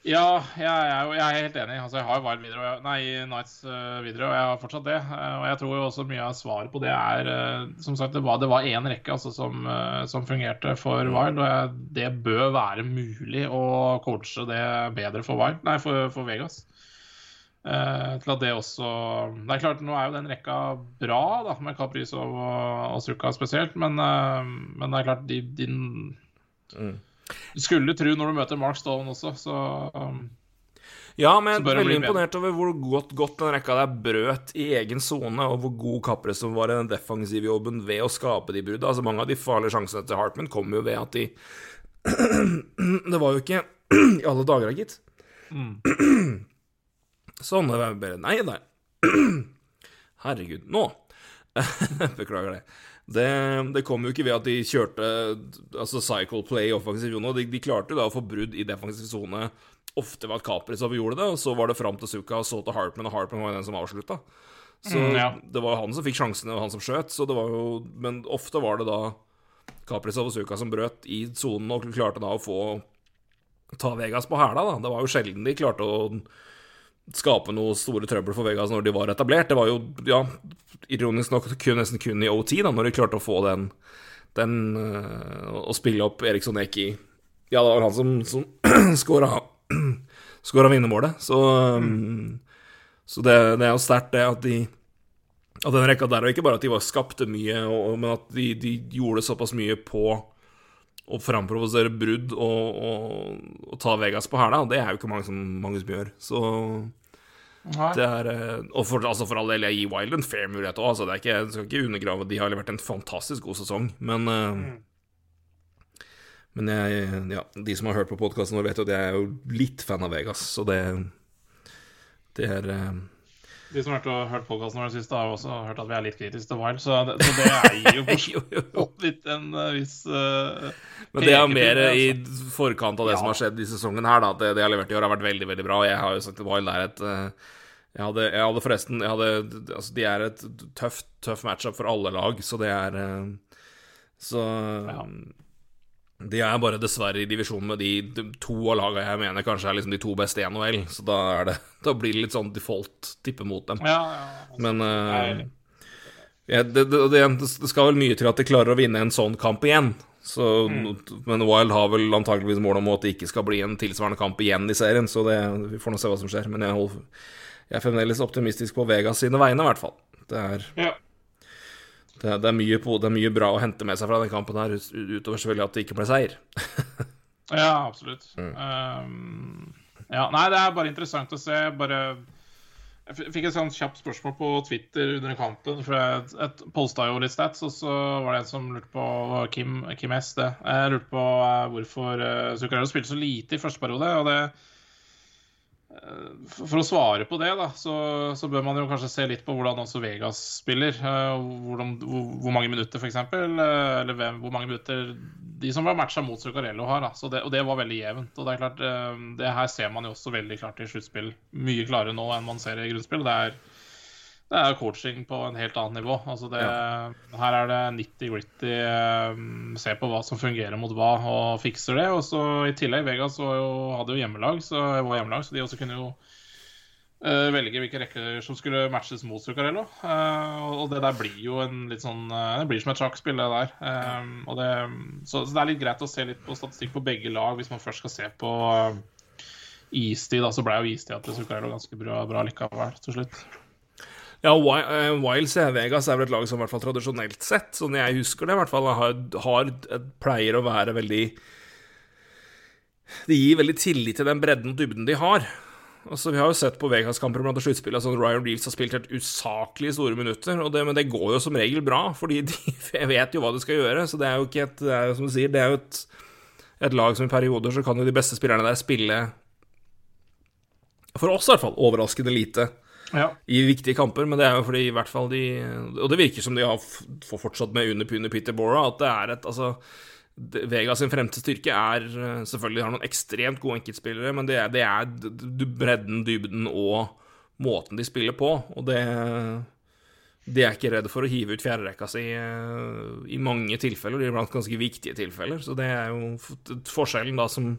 Ja, jeg er jo jeg er helt enig. Altså, jeg har Wild videre, jeg, nei, Nights uh, videre, og jeg har fortsatt det. Uh, og jeg tror jo også mye av svaret på det er uh, Som sagt, det var, det én rekke altså, som, eh, som fungerte for Wild, og jeg, det bør være mulig å coache det bedre for Wild, nei, for, for Vegas. Eh, til at det også Det er klart, nå er jo den rekka bra, da, med Kaprizov og, og Sukka spesielt, men, eh, men det er klart, de, de Mm. Du skulle tro når du møter Mark Stone også, så um, Ja, men jeg er veldig imponert over hvor godt, godt den rekka der brøt i egen sone, og hvor god Kapres som var i den defensive jobben ved å skape de bruddene. Altså, mange av de farlige sjansene til Hartman kom jo ved at de [CLEARS THROAT] Det var jo ikke [CLEARS THROAT] i alle dager, gitt. [CLEARS THROAT] Sånn. Det var bare Nei, nei. Herregud. Nå. [LAUGHS] Beklager det. Det. Det kom jo ikke ved at de kjørte altså cycle play i offensiv sone. De, de klarte jo da å få brudd i defensiv sone ofte at Kaprizov gjorde det, og så var det fram til Suka, og så til Hartman, og Hartman var jo den som avslutta. Så Mm, ja. det var han som fikk sjansene, og han som skjøt, så det var jo Men ofte var det da Kaprizov og Suka som brøt i sonen og klarte da å få ta Vegas på hæla, da. Det var jo sjelden de klarte å skape noe store trøbbel for Vegas når de var etablert. Det var jo, ja, ironisk nok kun, nesten kun i OT, da, når de klarte å få den, den øh, Å spille opp Eriksson Eck i Ja, det var han som, som [CLEARS THROAT] skåra skåra [CLEARS THROAT] vinnermålet. Så, mm. så det, det er jo sterkt, det at de at den rekka der, og ikke bare at de var skapte mye, og, men at de, de gjorde såpass mye på å framprovosere brudd og, og, og ta Vegas på hæla, det er jo ikke mange som, mange som gjør. Så er eh, Og for, altså for all del, jeg gir Wild en fair mulighet òg. Altså det jeg skal ikke undergrave De har levert en fantastisk god sesong, men mm. Men jeg, ja, de som har hørt på podkasten vår, vet jo at jeg er jo litt fan av Vegas, så det Det er eh, De som har hørt, podkasten vår sist, har også hørt at vi er litt kritiske til Wild, så det, så det er jo [LAUGHS] jo, jo, jo. en eh, viss uh, Men det er mer altså. i forkant av det Ja. som har skjedd i sesongen her, da. At det de har levert i år, har vært veldig, veldig bra. Og Jeg har jo sagt at Wild er et, eh, Jeg hadde, jeg hadde forresten jeg hadde, altså, De er et tøft, tøff matchup for alle lag, så det er Så Ja. De er bare dessverre i divisjon med de, de to av lagene jeg mener kanskje er liksom de to beste i NHL, så da, det, da blir det litt sånn default tippe mot dem. Ja, ja. altså, Men uh, ja, det, det, det, skal vel mye til at de klarer å vinne en sånn kamp igjen. Så, Men Wild har vel antakeligvis mål om at det ikke skal bli en tilsvarende kamp igjen i serien, så det, vi får nå se hva som skjer. Men jeg, holder, jeg er fremdeles optimistisk på Vegas sine vegne, i hvert fall. Det er, ja. Det, det, er mye på, det er mye bra å hente med seg fra den kampen her, utover selvfølgelig at det ikke ble seier. [LAUGHS] Ja, absolutt. Mm. Um, ja, nei, det er bare interessant å se. Bare Jeg fikk et sånt kjapt spørsmål på Twitter under kampen. For jeg, posta jo litt stats, og så var det en som lurte på Kim, Kim S. det. Jeg lurte på eh, hvorfor Zuccarello spilte så lite i første periode. og det eh, for for å svare på det, da, så, så bør man jo kanskje se litt på hvordan også Vegas spiller. eh, hvor, hvor mange minutter, f.eks. Eller hvem, hvor mange minutter de som var matcha mot Zuccarello har. Da. Det, og det var veldig jevnt. Og det er klart, eh, det her ser man jo også veldig klart i sluttspill. Mye klarere nå enn man ser i grunnspill. Det er, det er coaching på en helt annet nivå. Altså det, Her er det 90-gritty. Se på hva som fungerer mot hva, og fikser det. Og så I tillegg, Vegas jo, hadde jo hjemmelag, så, var hjemmelag, så de også kunne jo uh, velge hvilke rekker som skulle matches mot Zuccarello. Uh, og det der blir jo en litt sånn uh, Det blir som et sjakkspill, det der. Og det, så, så det er litt greit å se litt på statistikk på begge lag hvis man først skal se på uh, istid. Da så ble jo istida til Zuccarello ganske bra, bra likevel til slutt. Ja, Wiles eh, ser jeg Vegas er vel et lag som i hvert fall tradisjonelt sett, sånn jeg husker det, i hvert fall har, har pleier å være veldig Det gir veldig tillit til den bredden og dybden de har. Altså, Vi har jo sett på Vegas-kamper blant sluttspillet at Ryan Reeves har spilt helt usaklig store minutter, det, men det går jo som regel bra, fordi de [LAUGHS] vet jo hva de skal gjøre. Så det er jo ikke et det er jo som du sier, det er jo et, et lag som i perioder så kan jo de beste spillerne der spille For oss i hvert fall overraskende lite Ja. i viktige kamper, men det er jo fordi i hvert fall de Og det virker som de har fortsatt med under, under Peter at det er et Altså, Vegas sin fremste styrke er eh, Selvfølgelig har noen ekstremt gode enkeltspillere, men det er, det er bredden, dybden og måten de spiller på, og det De er ikke redde for å hive ut fjerderekka si eh, i mange tilfeller, iblant ganske viktige tilfeller, så det er jo forskjellen da som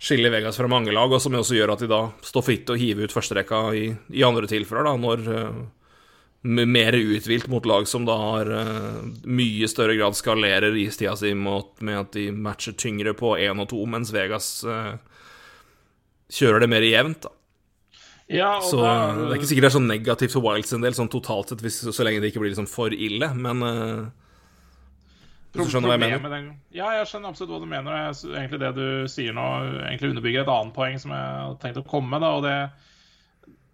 skiller Vegas fra mange lag, og som også gjør at de da står fritt til å hive ut førsterekka i, i andre tilfeller, da, når uh, mer uthvilt mot lag som da har uh, mye større grad skalerer istida si mot, med at de matcher tyngre på én og to, mens Vegas uh, kjører det mer jevnt, da. Ja, og Så da- det er ikke sikkert det er så negativt for Wilds en del, sånn totalt sett, hvis, så lenge det ikke blir liksom for ille, men eh, Hvis du skjønner hva jeg mener? Den- Ja, jeg skjønner absolutt hva du mener. og Jeg, egentlig Det du sier nå, egentlig underbygger et annet poeng som jeg hadde tenkt å komme med. da, og det,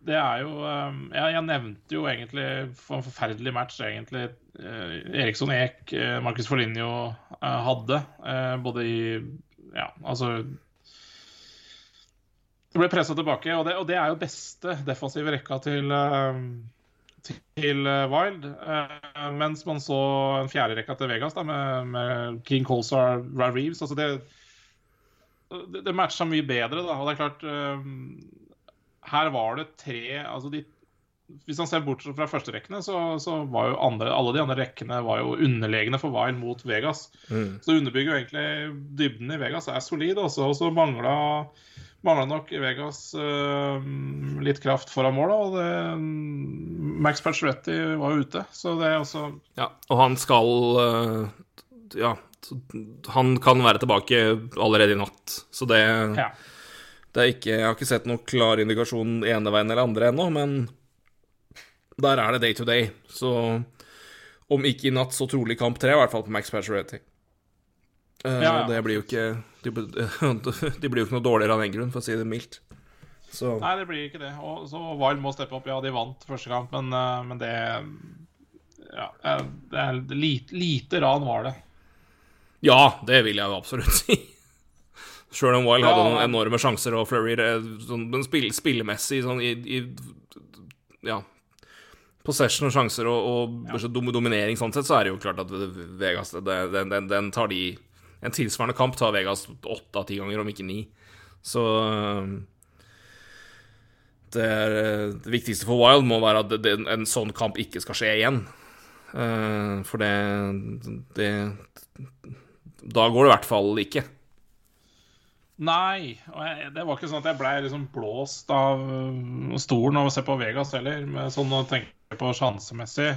det er jo um, jeg, jeg nevnte jo egentlig for en forferdelig match egentlig eh, Eriksson Ek, Markus Marcus Foligno eh, hadde. eh, både i Ja, altså Det ble pressa tilbake, og det, og det er jo beste defensive rekka til eh, til eh, Wild. eh, mens man så en fjerde rekka til Vegas da, med, med King Colsar Ryan Reeves. Altså det, det, det matcha mye bedre, da. Og det er klart eh, Her var det tre altså de, Hvis man ser bort fra førsterekkene, så, så var jo andre, alle de andre rekkene var jo underlegne for Wild mot Vegas. mm. Så det underbygger jo egentlig dybden i Vegas er solid, også, og så mangla Mangla nok Vegas uh, litt kraft foran mål. Og det, Max Pacioretty var jo ute, så det er også Ja, og han skal uh, Ja, han kan være tilbake allerede i natt, så det, Ja. det er ikke Jeg har ikke sett noen klar indikasjon ene veien eller andre ennå, men der er det day to day. Så om ikke i natt, så trolig kamp tre, i hvert fall på Max Pacioretty. Eh, Ja, ja. Det blir jo ikke de, [LAUGHS] de blir jo ikke noe dårligere av den grunn, for å si det mildt. Så Nei, det blir ikke det. Og så Wild må steppe opp. Ja, de vant første kamp, men, eh, men det Ja, eh, det er lite, lite ran var det. Ja, det vil jeg jo absolutt si. Sjøl om Wild hadde noen enorme sjanser, og Flurry sånn, men spill, spillemessig sånn i, i Ja. Possession og sjanser og, og ja. dominering sånn sett, så er det jo klart at Vegas den, den, den tar de En tilsvarende kamp tar Vegas åtte av ti ganger, om ikke ni. Så det, er, eh, det viktigste for Wild må være at det, en sånn kamp ikke skal skje igjen. Uh, for det, det Da går det i hvert fall ikke. Nei, og jeg, det var ikke sånn at jeg blei liksom blåst av stolen av å se på Vegas heller, med sånn å tenke på sjansemessig.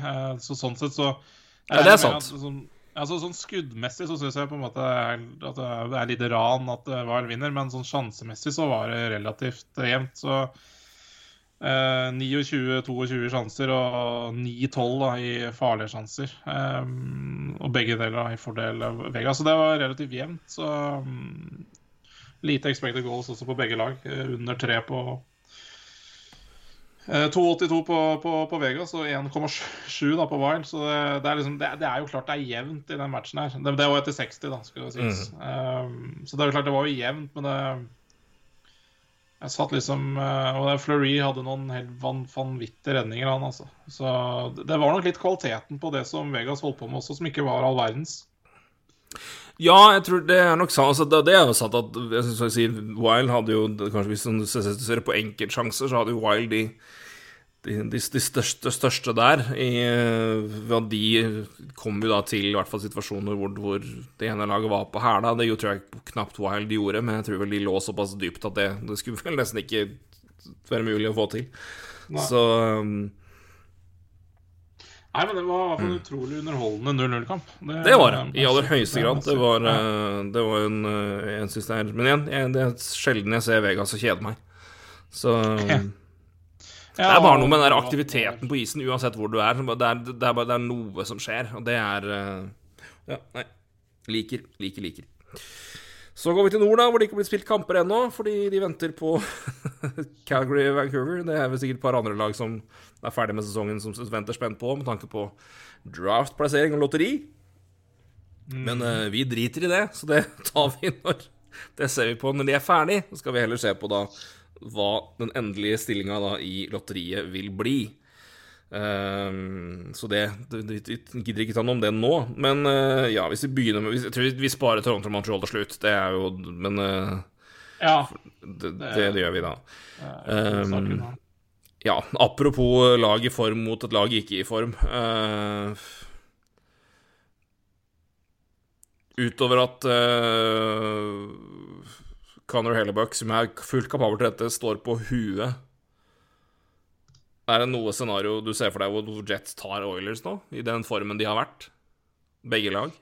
Så sånn sett så Ja, det er sant. At, sånn, altså, sånn skuddmessig så syns jeg på en måte at det er litt ran at Wild vinner, men sånn sjansemessig så var det relativt jevnt. Så Eh, 29-22 sjanser og 9-12 i farlige sjanser. Eh, og begge deler i fordel av Vega. Så det var relativt jevnt. Så um, lite expected goals også på begge lag. Eh, under tre på 2,82 eh, på, på, på, Vegas og 1,7 på Wild. Så det, det, er liksom, det, det, er jo klart det er jevnt i den matchen her. Det, var etter 60, da, skal det sies. Mm. Um, så det er jo klart det var jo jevnt, men det jeg satt liksom eh, Og Fleury hadde noen helt van, vanvittige redninger, han altså. Så det var nok litt kvaliteten på det som Vegas holdt på med også, som ikke var all verdens. Ja, jeg tror det er nok sant. Altså, det, det er jo sant at jeg synes jeg sier, Wild hadde jo Kanskje hvis du ser på enkeltsjanser, så hadde jo Wild de de, de, de største, største, der. I, de kom jo da til i hvert fall situasjoner hvor, hvor det ene laget var på hæla. Det tror jeg knapt Wild gjorde, men jeg tror vel de lå såpass dypt at det, det skulle vel nesten ikke være mulig å få til. Nei. Så um, Nei, men det var i hvert fall en utrolig underholdende 0-0-kamp. Det, det, var det, i aller høyeste grad. Det var, uh, det var en en jeg synes det er, Men igjen, jeg, det er sjelden jeg ser Vegas og kjede meg. Så [LAUGHS] um, det er bare noe med den aktiviteten på isen, uansett hvor du er. Det er, det er, bare, det er noe som skjer, og det er eh, Ja, nei. Liker, liker, liker. Så går vi til nord, da, hvor det ikke blitt spilt kamper ennå, fordi de venter på [LAUGHS] Calgary og Vancouver. Det er vel sikkert et par andre lag som er ferdig med sesongen, som venter spent på, med tanke på draft-plassering og lotteri. Mm. Men uh, vi driter i det, så det [LAUGHS] tar vi når Det ser vi på når de er ferdig. Så skal vi heller se på da hva den endelige stillinga i lotteriet vil bli. Um, så det, det, det gidder ikke ta noe om det nå. Men uh, ja, hvis vi begynner med Jeg tror vi, vi sparer Toronto Montreal til slutt. Det er jo Men uh, ja, det, det, gjør vi da. Um, ja, apropos lag i form mot et lag ikke i form. Uh, utover at Conor Hellebuck, som er fullt kapabel til dette, står på huet. Er det noe scenario du ser for deg hvor Jets tar Oilers nå, i den formen de har vært? Begge lag?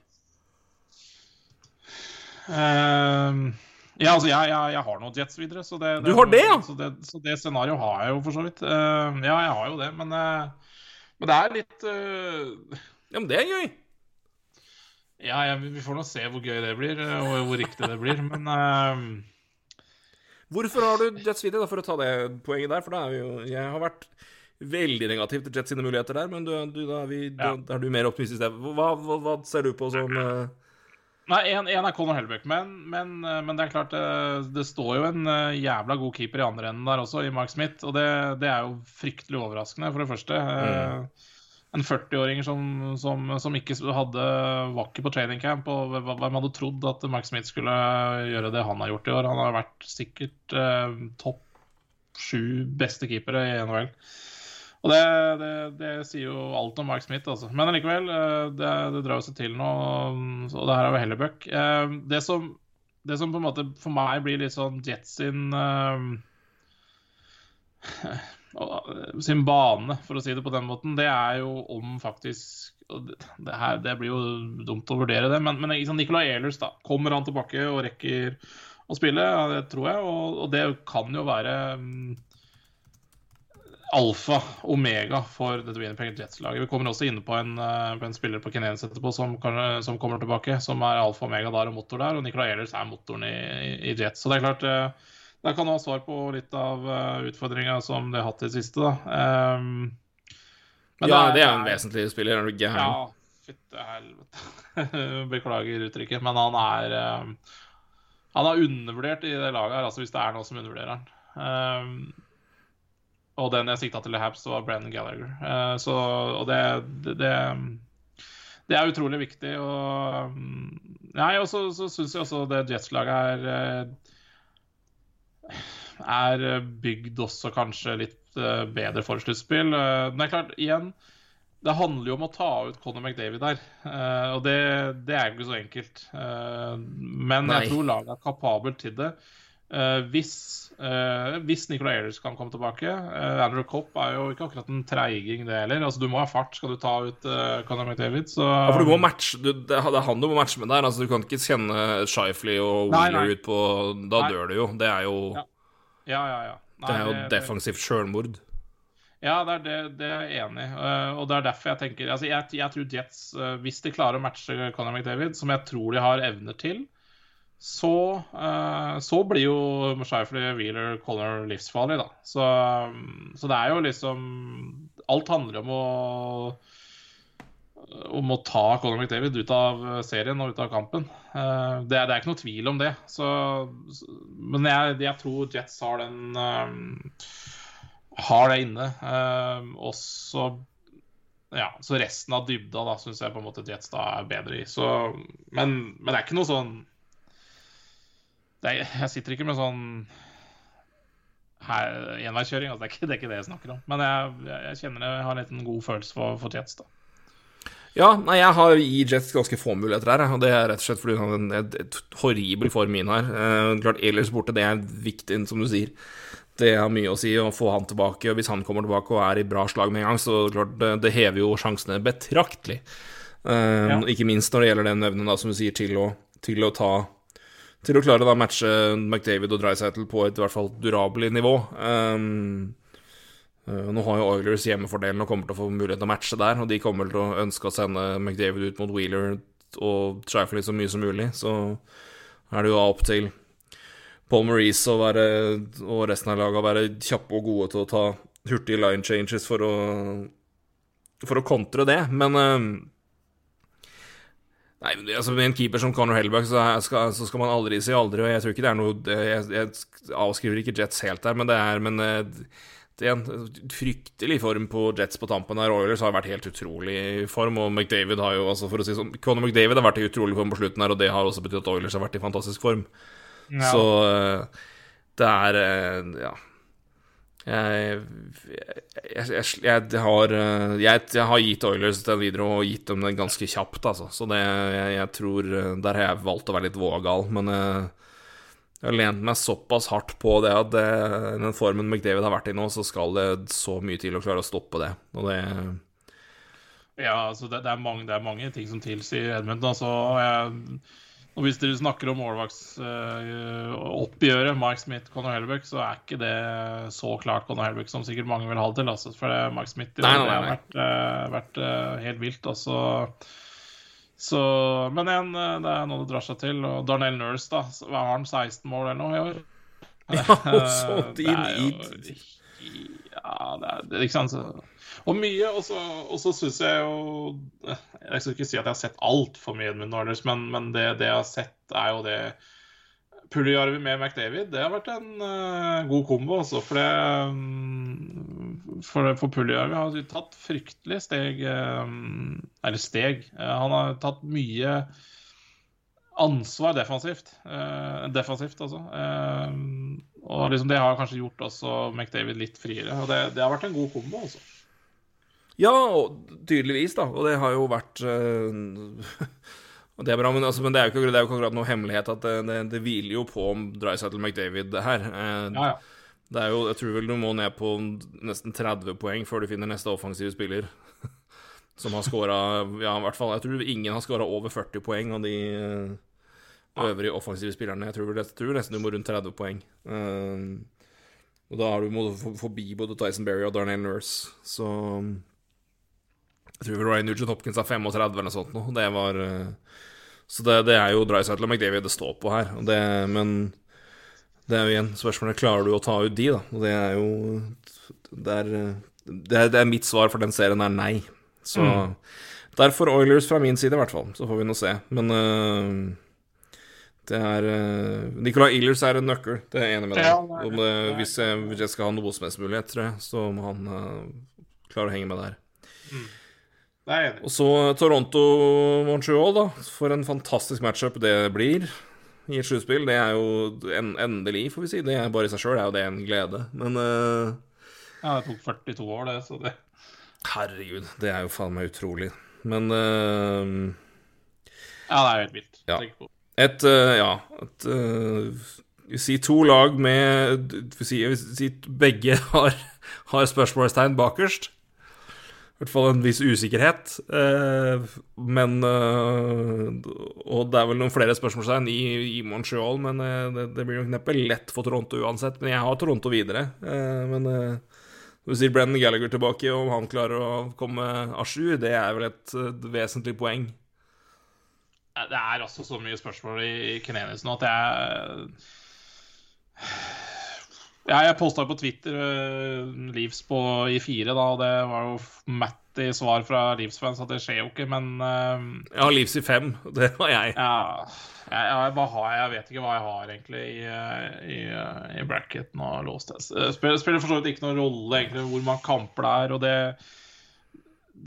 Uh, ja, altså, jeg, jeg, jeg, har noen Jets videre, så det, det Du har det, ja? Så det, så det scenarioet har jeg jo for så vidt. Uh, ja, jeg har jo det, men, uh, men det er litt uh, Ja, men det er gøy. Ja, jeg, vi får nå se hvor gøy det blir, og hvor riktig det blir, men Hvorfor har du Jets videre, for å ta det poenget der? For da er vi jo Jeg har vært veldig negativ til Jets sine muligheter der, men du, du, da, er vi, ja. da, er du mer optimistisk der. Hva, hva, hva, ser du på som uh... Nei, én er Conor Helbeck, men, men, eh, men, det er klart det, eh, det, står jo en jævla god keeper i andre enden der også, i Mark Smith. Og det, det er jo fryktelig overraskende, for det første. Mm en 40-åring som, som, som, ikke hadde vakker på training camp. Og hvem hadde trodd at Mark Smith skulle gjøre det han har gjort i år? Han har vært sikkert eh, topp sju beste keepere i NHL. Og det, det, det, sier jo alt om Mark Smith, altså. Men allikevel, eh, det, det drar seg til nå, og det her er jo Hellebuck. Eh, det som, det som på en måte for meg blir litt sånn Jets sin uh, sin bane, for å si det på den måten, det er jo om faktisk Det, her, det blir jo dumt å vurdere det, men, men liksom Nicolay Ehlers, da. Kommer han tilbake og rekker å spille? Ja, det tror jeg. Og, og det kan jo være um, alfa, omega, for dette Winnipeg Jets-laget. Vi kommer også inne på en, uh, på en spiller på Kenenes etterpå som, som, kommer tilbake, som er alfa, omega der og motor der. Og Nicolay Ehlers er motoren i, i, i Jets. Så det er klart uh, der kan du ha svar på litt av uh, utfordringa som de har hatt i det siste, da. Um, ja, det er, det er en vesentlig spiller, er du gæren? Ja, fytte helvete. [LAUGHS] Beklager uttrykket, men han er um, Han er undervurdert i det laget her, altså hvis det er noe som undervurderer han. Um, og den jeg sikta til i Habs, var Brennan Gallagher. Uh, så, og det, det, det, det, er utrolig viktig. Og Nei, og så, så syns jeg også det Jets-laget er er bygd også kanskje litt uh, bedre for sluttspill. Uh, men det er klart, igjen Det handler jo om å ta ut Conor McDavid der. Og det, det, er jo ikke så enkelt. men Nei. jeg tror laget er kapabelt til det. Hvis, hvis Nicolay Ayers kan komme tilbake Andrew Copp er jo ikke akkurat en treiging, det heller. Altså, du må ha fart skal du ta ut Conor McDavid. Så... Ja, for du må matche du, det, er han du må matche med der. Altså, du kan ikke kjenne Shifley og Wheeler ut på Da nei. dør du jo. Det er jo ja. Ja, ja, ja. Nei, det er jo det, defensivt sjølmord. Ja, det er, det, det er jeg enig i. Uh, og det er derfor jeg tenker altså jeg, jeg tror Jets, uh, hvis de klarer å matche Conor McDavid, som jeg tror de har evner til, så, uh, så blir jo Shifley Wheeler Connor livsfarlig, da. Så, um, så, det er jo liksom Alt handler om å om å ta Conor McDavid ut av serien og ut av kampen. Uh, det, er, det, er, ikke noe tvil om det. Så, men jeg, jeg, tror Jets har den uh, Har det inne. Og så ja, så resten av dybda da syns jeg på en måte Jets da er bedre i. Så, men, men, det er ikke noe sånn er, Jeg sitter ikke med sånn enveiskjøring. Altså, det, er ikke, det er ikke det jeg snakker om. Men jeg, jeg kjenner jeg har en god følelse for, for Jets. da ja, nei, jeg har i Jets ganske få muligheter her, og det er rett og slett fordi han har en et horribel form inn her. Eh, klart Ehlers borte, det er viktig, som du sier. Det har mye å si å få han tilbake, og hvis han kommer tilbake og er i bra slag med en gang, så klart det, det hever jo sjansene betraktelig. Eh, ja. Ikke minst når det gjelder den evnen, da, som du sier, til å, til å ta Til å klare å matche McDavid og Drycytle på et i hvert fall durabelig nivå. Um, Eh, nå har jo Oilers hjemmefordelen og kommer til å få mulighet til å matche der, og de kommer til å ønske å sende McDavid ut mot Wheeler og Trifley så mye som mulig. Så er det jo opp til Paul Maurice og, være, og resten av laget å være kjappe og gode til å ta hurtige line changes for å, for å kontre det. Men uh, Nei, altså Med en keeper som Conor Hellback, så skal, så skal, man aldri si aldri. Og jeg tror ikke det er noe Jeg, jeg avskriver ikke Jets helt der, men det er Men uh, en fryktelig form på Jets på tampen her. Oilers har vært helt utrolig i form, og McDavid har jo altså for å si sånn Conor McDavid har vært i utrolig form på slutten her, og det har også betydd at Oilers har vært i fantastisk form. Ja. Så eh, det er eh, Ja. Jeg, jeg, jeg, har, eh, jeg, har gitt Oilers den videre og gitt dem den ganske kjapt, altså. Så det, jeg, tror Der har jeg valgt å være litt vågal, men jeg har lent meg såpass hardt på det at det, den formen McDavid har vært i nå, så skal det så mye til å klare å stoppe det. Og det Ja, altså det, det, er mange, det, er mange, ting som tilsier Edmund. Altså, jeg, og hvis dere snakker om målvaktsoppgjøret, uh, Mike Smith, Conor Helbeck, så er ikke det så klart Conor Helbeck som sikkert mange vil ha det til. Altså, for det, Mike Smith nei, nei, nei, har vært, uh, vært uh, helt vilt. Altså så, men igjen, eh, det er noe det drar seg til. Og Darnell Nurse, da. Har han? 16 mål eller noe i år? Ja, [LAUGHS] så er id. Ja, det er, det, ikke sant. Og mye. Og så, syns jeg jo Jeg skal ikke si at jeg har sett altfor mye Edmund Norners, men, men det, det, jeg har sett, er jo det Puljarvi med McDavid, det har vært en uh, god kombo, også, For det um, For, for Puljarvi har tatt fryktelig steg um, Eller steg. Uh, han har tatt mye ansvar defensivt. Uh, defensivt, altså. Og liksom det har kanskje gjort også McDavid litt friere. Og det, det har vært en god kombo, altså. Ja, tydeligvis, da. Og det har jo vært [LAUGHS] Og det er bra, men, altså, men det, er jo ikke, det er jo akkurat noe hemmelighet at det, det, det hviler jo på om Drycytle McDavid her. Eh, ja, ja. Det er jo, Jeg tror vel du må ned på nesten 30 poeng før du finner neste offensive spiller [LAUGHS] som har scora Ja, i hvert fall. Jeg tror ingen har scora over 40 poeng av de uh, øvrige offensive spillerne. Jeg tror, jeg tror, nesten du må rundt 30 poeng. Uh, og da har du må forbi både Tyson Berry og Darnell Nurse, så Jeg tror Ryan Nugent Hopkins er 35 eller noe sånt nå. Det var uh, så det, det er jo Drycytle og McDavid det står på her. Det, men det er jo igjen spørsmålet klarer du å ta ut de, da. Og det er jo Det er, det er, er mitt svar for den serien er nei. Så mm. derfor Oilers fra min side, i hvert fall. Så får vi nå se. Men uh, det er uh, Nicolay Ehlers er en nøkkel, det er jeg enig med deg. Ja, hvis, jeg, hvis, jeg, skal ha noe som helst mulighet, tror jeg, så må han uh, klare å henge med der. Mm. Og så Toronto-Montreal, da. For en fantastisk matchup det blir. i et sluttspill. Det er jo en, endelig, får vi si. Det er bare i seg sjøl er jo det en glede. Men uh, Ja, det tok 42 år, det, så det Herregud, det er jo faen meg utrolig. Men uh, Ja, det er helt vilt. Ja. Tenk på. Et uh, Ja, et vi Si to lag med si, si begge [LAUGHS] har, har spørsmålstegn bakerst. I hvert fall en viss usikkerhet. Uh, men Og det er vel noen flere spørsmålstegn i, i Montreal, men det, det, blir nok neppe lett for Toronto uansett. Men jeg har Toronto videre. men du sier Brennan Gallagher tilbake, om han klarer å komme à jour, det er vel et vesentlig poeng. Det er altså så mye spørsmål i Kenenius nå at jeg ja, jeg posta på Twitter uh, Leaves på i fire, da, og det var jo Matty svar fra Leaves-fans at det skjer jo ikke, men uh, Jeg har Leaves i fem, [LAUGHS] det var jeg. Ja, jeg, jeg, har jeg? vet ikke hva jeg har egentlig i, i, i bracketen og låst det. Spiller, spiller for så vidt ikke noen rolle egentlig hvor mange kamper det er, og det,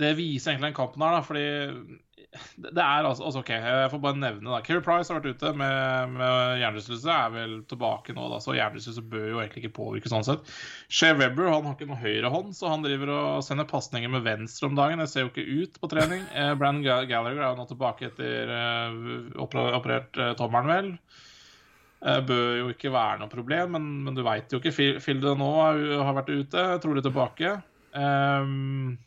det viser egentlig den kampen her, da, fordi det er altså, altså, OK, jeg får bare nevne da. Keri Price har vært ute med, med hjernerystelse, er vel tilbake nå, da, så hjernerystelse bør jo egentlig ikke påvirke sånn sett. Shea Webber han har ikke noe høyre hånd, så han driver og sender pasninger med venstre om dagen. Det ser jo ikke ut på trening. Eh, Brann Gallagher er jo nå tilbake etter eh, operert eh, tommelen, vel. Eh, bør jo ikke være noe problem, men, men du veit jo ikke. Phil nå har vært ute, trolig tilbake. Um,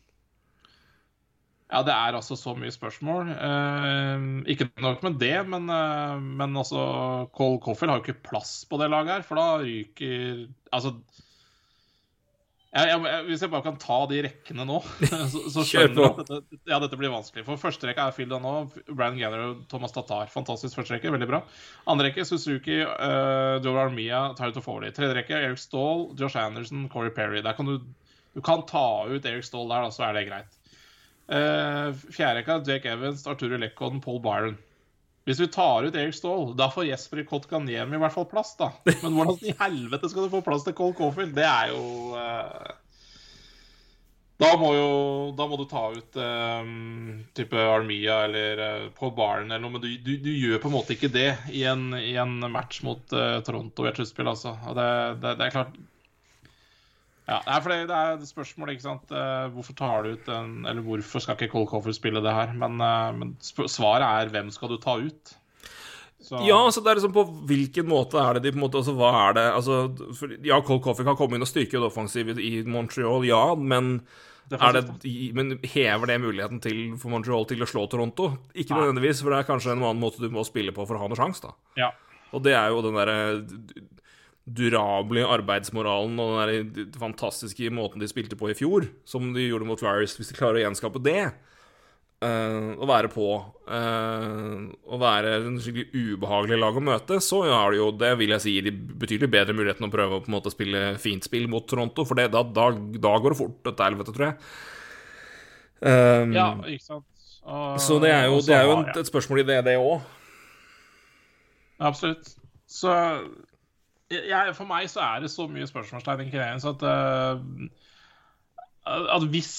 ja, det er altså så mye spørsmål. Eh, ikke nok med det, men, eh, men altså Cole Coffey har jo ikke plass på det laget her, for da ryker Altså jeg, jeg, Hvis jeg bare kan ta de rekkene nå, [LAUGHS] så, så [LAUGHS] skjønner du at dette, ja, dette blir vanskelig. For første rekke er Fielda nå. Brandon Ganner og Thomas Tatar. Fantastisk første rekke, veldig bra. Andre rekke Suzuki, uh, Joe Armia, Tyler Tofoli. Tredje rekke Eric Stahl, Josh Anderson, Corey Perry. Der kan du, du kan ta ut Eric Stahl der, da, så er det greit. Uh, Fjerderekka Jake Evans, Arturo Lekkon, Paul Byron. Hvis vi tar ut Erik Ståhl, da får Jesper Kotkaniemi i hvert fall plass, da. Men hvordan i helvete skal du få plass til Cole Caulfield? Det er jo uh, da, må jo, da må du ta ut um, type Armia eller uh, Paul Byron eller noe, men du, du, du, gjør på en måte ikke det i en, i en match mot Toronto i et sluttspill, altså. Det, det, det er klart ja, for det, det er et spørsmål, ikke sant. Uh, hvorfor tar du ut en Eller hvorfor skal ikke Cole Coffer spille det her? Men, uh, men svaret er hvem skal du ta ut? Så... Ja, så det er liksom på hvilken måte er det de på en måte Altså, hva er det Altså, for, ja, Cole Coffey kan komme inn og styrke det offensive i Montreal, ja, men er det, men hever det muligheten til, for Montreal til å slå Toronto? Ikke nødvendigvis, for det er kanskje en annen måte du må spille på for å ha noen sjanse, da. Ja. Og det er jo den derre durable arbeidsmoralen og den der fantastiske måten de spilte på i fjor, som de gjorde mot Flyers, hvis de klarer å gjenskape det, uh, å være på, uh, å være en skikkelig ubehagelig lag å møte, så har de jo, det vil jeg si, de betydelig bedre muligheten å prøve å på en måte spille fint spill mot Toronto, for det, da, da, da, går det fort til helvete, tror jeg. Um, ja, ikke sant. Og, så det er jo, det er jo et, et spørsmål i det, det òg. Absolutt. Så jeg, for meg så er det så mye spørsmålstegn i Kenyans at uh, At hvis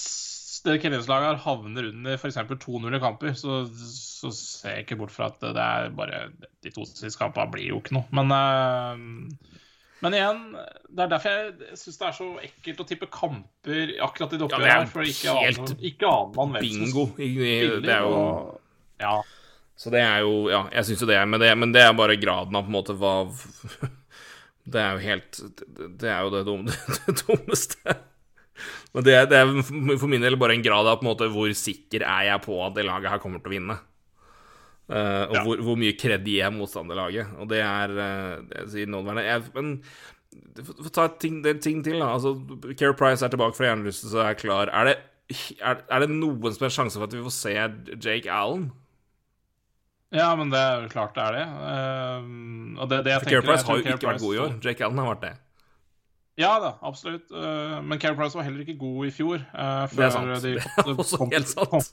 det Kenyans-laget havner under f.eks. 2-0 i kamper, så, så, ser jeg ikke bort fra at det er bare De to siste kampene blir jo ikke noe. Men, uh, men igjen, det er derfor jeg syns det er så ekkelt å tippe kamper akkurat i det oppgjøret ja. For ikke aner, ikke aner man hvem bingo. Det er jo Ja. Så det er jo Ja, jeg syns jo det, men det, men det er bare graden av på en måte hva det er jo helt Det er jo det, dumme, [LAUGHS] det dummeste. Men det, det, er for min del bare en grad av på en måte hvor sikker er jeg på at det laget her kommer til å vinne. Uh, og ja. hvor, hvor, mye kred gir jeg motstanderlaget. Og det er uh, nåværende jeg, Men ta ting, ting, til, da. Altså, Care Price er tilbake fra hjernerystelse og er klar. Er det, er, er det noen som helst sjanse for at vi får se Jake Allen? Ja, men det er klart det er det. Uh, og det, det jeg For Care Price har jo ikke vært god i år. Jake Allen har vært det. Ja da, absolutt. Uh, men Care Price var heller ikke god i fjor. Uh, før det er sant. De, det er også kom, helt sant. Kom,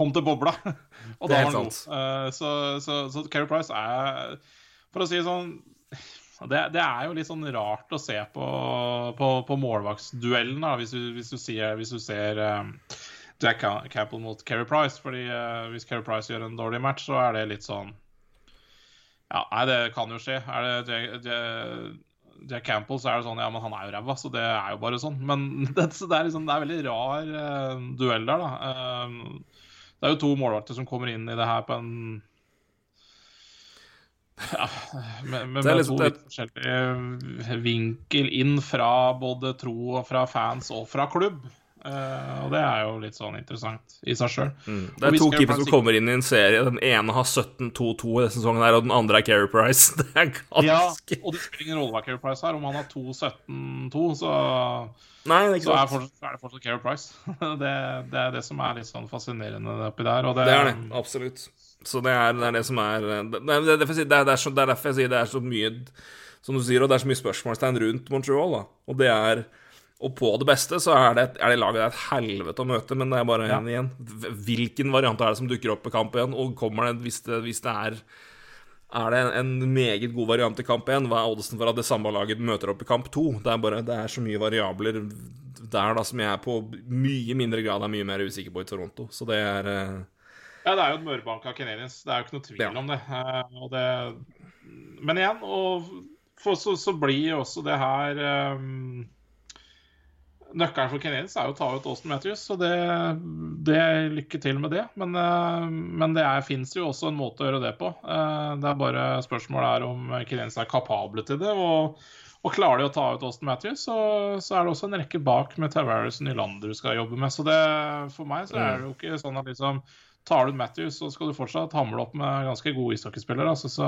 kom til bobla. [LAUGHS] og det da er var han helt god. så, så, så Care Price er For å si det sånn det, det, er jo litt sånn rart å se på, på, på målvaktsduellen, hvis, hvis, du sier, hvis du ser um, Jack Campbell mot Keri Price. fordi uh, Hvis Keri Price gjør en dårlig match, så er det litt sånn Ja, nei, det kan jo skje. Er det Jack, Jack, Jack Campbell, så er det sånn Ja, men han er jo ræva, så det er jo bare sånn. Men [LAUGHS] det, det er liksom Det er veldig rar uh, duell der, da. Uh, det er jo to målvakter som kommer inn i det her på en ja, med, med, med liksom, to litt forskjellige vinkel inn fra både tro og fra fans og fra klubb. Uh, og det er jo litt sånn interessant i seg sjøl. Mm. Det er to keepere som kommer inn i en serie. Den ene har 17-2-2 i denne sesongen, her, og den andre er Keri Price. [LAUGHS] Det er ganske Ja, og det spiller ingen rolle hva Keri Price har. Om han har 2-17-2, så, Nei, det er, så er, fortsatt, er, det fortsatt Keri Price. [LAUGHS] det, det, er det som er litt sånn fascinerende oppi der. det, det er det, absolutt. Så det er, det er det, som er Det, er, det, er, derfor jeg sier det er så mye Som du sier, og det er så mye spørsmålstegn rundt Montreal, da. Og det er og på det beste så er det, er det laget et helvete å møte, men det er bare ja. igjen. Hvilken variant er det som dukker opp i kamp igjen? Og kommer det, hvis det, hvis det er Er det en meget god variant i kamp igjen? Hva er oddsen for at det samme laget møter opp i kamp to? Det er bare, det er så mye variabler der da som jeg er på mye mindre grad er mye mer usikker på i Toronto. Så det er uh... Ja, det er jo et mørbank av Canadiens. Det er jo ikke noe tvil ja. om det. Uh, det. Men igjen, og for, så, så, blir også det her um Nøkkelen for Canadiens er jo å ta ut Austin Matthews, så det, det lykke til med det. Men, eh, men det fins jo også en måte å gjøre det på. Eh, det er bare spørsmålet er om Canadiens er kapable til det. Og, og klarer de å ta ut Austin Matthews, så, så, er det også en rekke bak med Tavares og Nylander du skal jobbe med. Så det, for meg så er det jo ikke sånn at liksom Tar du Matthews, så skal du fortsatt hamle opp med ganske gode ishockeyspillere. Altså, så.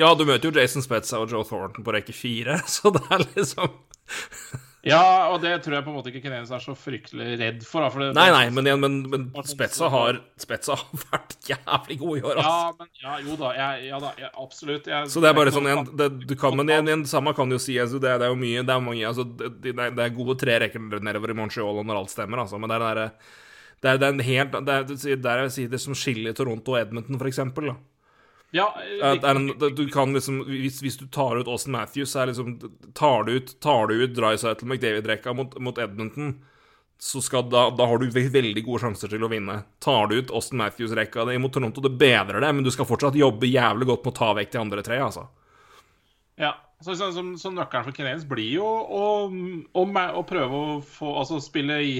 Ja, du møter jo Jason Spetza og Joe Thornton på rekke fire, [LAUGHS] så det er liksom ja, og det tror jeg på en måte ikke Kenenes er så fryktelig redd for. Da, for det, nei, nei, men, men, men Spetsa, har, Spetsa har vært jævlig god i år, altså. Ja, men, ja, jo da, jeg, ja da jeg, absolutt. Jeg, så det er bare sånn en, det, du kan, Men en, en, samme kan jo si altså, det, det, er jo mye Det er mange altså, det, det, er gode tre rekker nedover i Montreal når alt stemmer, altså, men det er den derre det er, det er helt Det er, det er det som skiller Toronto og Edmonton, for eksempel. Da. Ja, en, du kan liksom hvis, hvis, du tar ut Austin Matthews, så er liksom Tar du ut, tar du ut Drycytle McDavid-rekka mot, mot, Edmonton, så skal, da, da, har du veldig gode sjanser til å vinne. Tar du ut Austin Matthews-rekka mot Toronto, det bedrer det, men du skal fortsatt jobbe jævlig godt med å ta vekk de andre tre, altså. Ja. Så, så, så, så nøkkelen for Canadiens blir jo å, å, å, prøve å få Altså spille i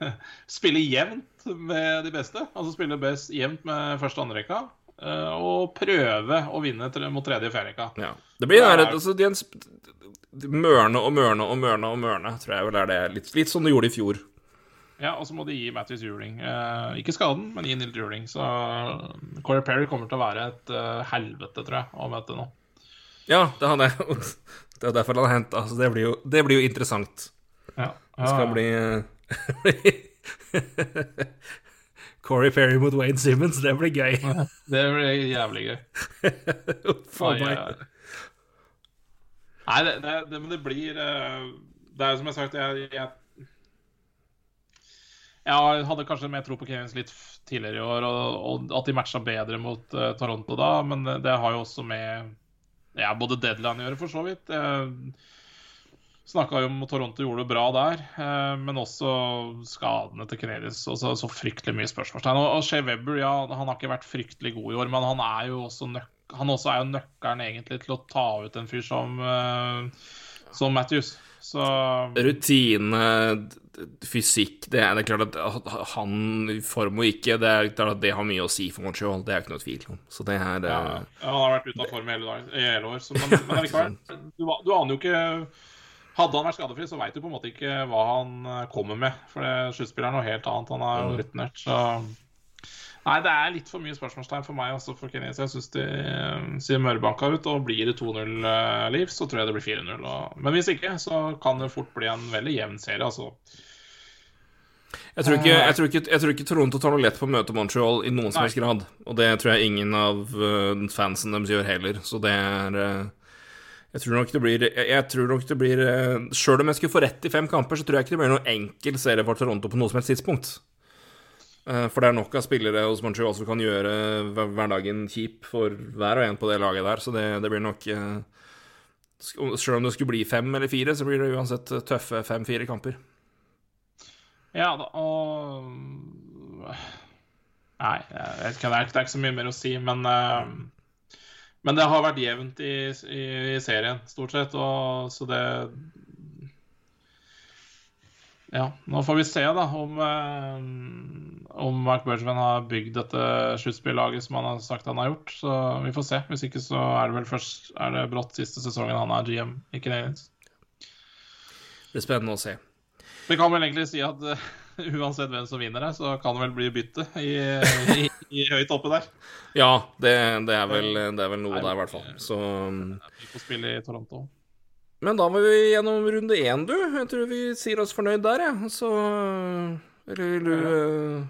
[LAUGHS] Spille jevnt med de beste. Altså spille best jevnt med første og andre rekka. Og prøve å vinne mot tredje fjerdeka. Ja. Det blir der, altså, de, mørne og mørne og mørne og mørne, tror jeg vel er det. Litt, litt som de gjorde i fjor. Ja, og så må de gi Matthews juling. Eh, ikke skaden, men gi Nilt juling. Så Corey Perry kommer til å være et uh, helvete, tror jeg, å møte nå. Ja, det, han er, det er derfor han har henta. Altså, det, blir jo, det blir jo interessant. Ja. Ja. Det skal bli [LAUGHS] Corey Perry mot Wayne Simmons, det blir gøy. det blir jævlig gøy. [LAUGHS] Faen meg. Nei, det, det, det, men det blir eh, Det er jo som jeg har sagt, jeg, jeg, jeg hadde kanskje mer tro på Kevins litt tidligere i år, og, og at de matcha bedre mot uh, Toronto da, men det, det har jo også med ja, både deadline å gjøre, for så vidt. Uh, Snakka jo om Toronto gjorde det bra der, eh, men også skadene til Canadiens. Også, så fryktelig mye spørsmålstegn. Og Shea Webber ja, han har ikke vært fryktelig god i år, men han er jo også, nøk han også er jo nøkkelen egentlig til å ta ut en fyr som, uh, som Matthews. Så Rutine, fysikk det er, det er, klart at han i form og ikke Det er klart at det har mye å si for Montreal. Det er ikke noe tvil om. Så det her ja, ja, Han har vært ute av form hele, dag, hele år, så, men, men likevel. Du, du aner jo ikke hadde han vært skadefri, så veit du på en måte ikke hva han eh, kommer med. For sluttspillet er noe helt annet. Han er jo mm. rutinert, så Nei, det er litt for mye spørsmålstegn for meg også for Kinesia. Jeg syns de uh, ser mørbanka ut. Og blir det 2-0-liv, uh, så tror jeg det blir 4-0. Og... Men hvis ikke, så kan det fort bli en veldig jevn serie, altså. Jeg tror, ikke, jeg, tror ikke, jeg tror, ikke, Toronto tar noe lett på å møte Montreal i noen som helst grad. Og det tror jeg ingen av fansen deres gjør heller. Så det er jeg tror nok det blir Jeg blir eh, Sjøl om jeg skulle få rett i fem kamper, så tror jeg ikke det blir noen enkel serie for Toronto på noe som helst tidspunkt. Eh, for det er nok av spillere hos Montreal som kan gjøre hverdagen kjip for hver og en på det laget der, så det, det blir nok eh, Sjøl om det skulle bli fem eller fire, så blir det uansett tøffe fem-fire kamper. Ja da, og Nei, jeg vet ikke, det er ikke så mye mer å si, men Men det har vært jevnt i, i, i serien, stort sett, og så det Ja, nå får vi se, da, om, eh, om Mark Bergman har bygd dette sluttspillaget som han har sagt han har gjort. Så vi får se. Hvis ikke så er det vel først er det brått siste sesongen han er GM i Canadiens. Det er spennende å se. Vi kan vel egentlig si at eh, [LAUGHS] uansett hvem som vinner her, så kan det vel bli bytte i, i, i høyt oppe der. [LAUGHS] Ja, det, det, er, vel, det er vel noe der, i hvert fall. Så På spill i Toronto. Men da var vi gjennom runde én, du. Jeg tror vi sier oss fornøyd der, jeg. Ja. Så Eller vil du ja.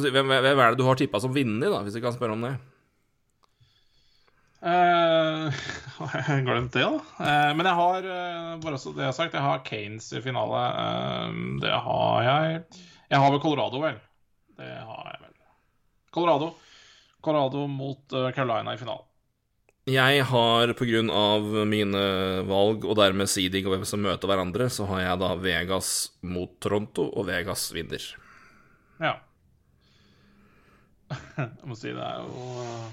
si, hvem, hvem, er det du har tippa som vinner, da, hvis vi kan spørre om det? Uh, har [LAUGHS] jeg glemt det, da? Uh, men jeg har uh, bare så det jeg har sagt, jeg har Kanes i finale. det har jeg Jeg har vel Colorado, vel. Det har jeg vel. Colorado. Colorado mot Carolina i finalen. Jeg har pga. mine valg og dermed seeding og hvem som møter hverandre, så har jeg da Vegas mot Toronto, og Vegas vinner. Ja. [LAUGHS] Jeg må si det er jo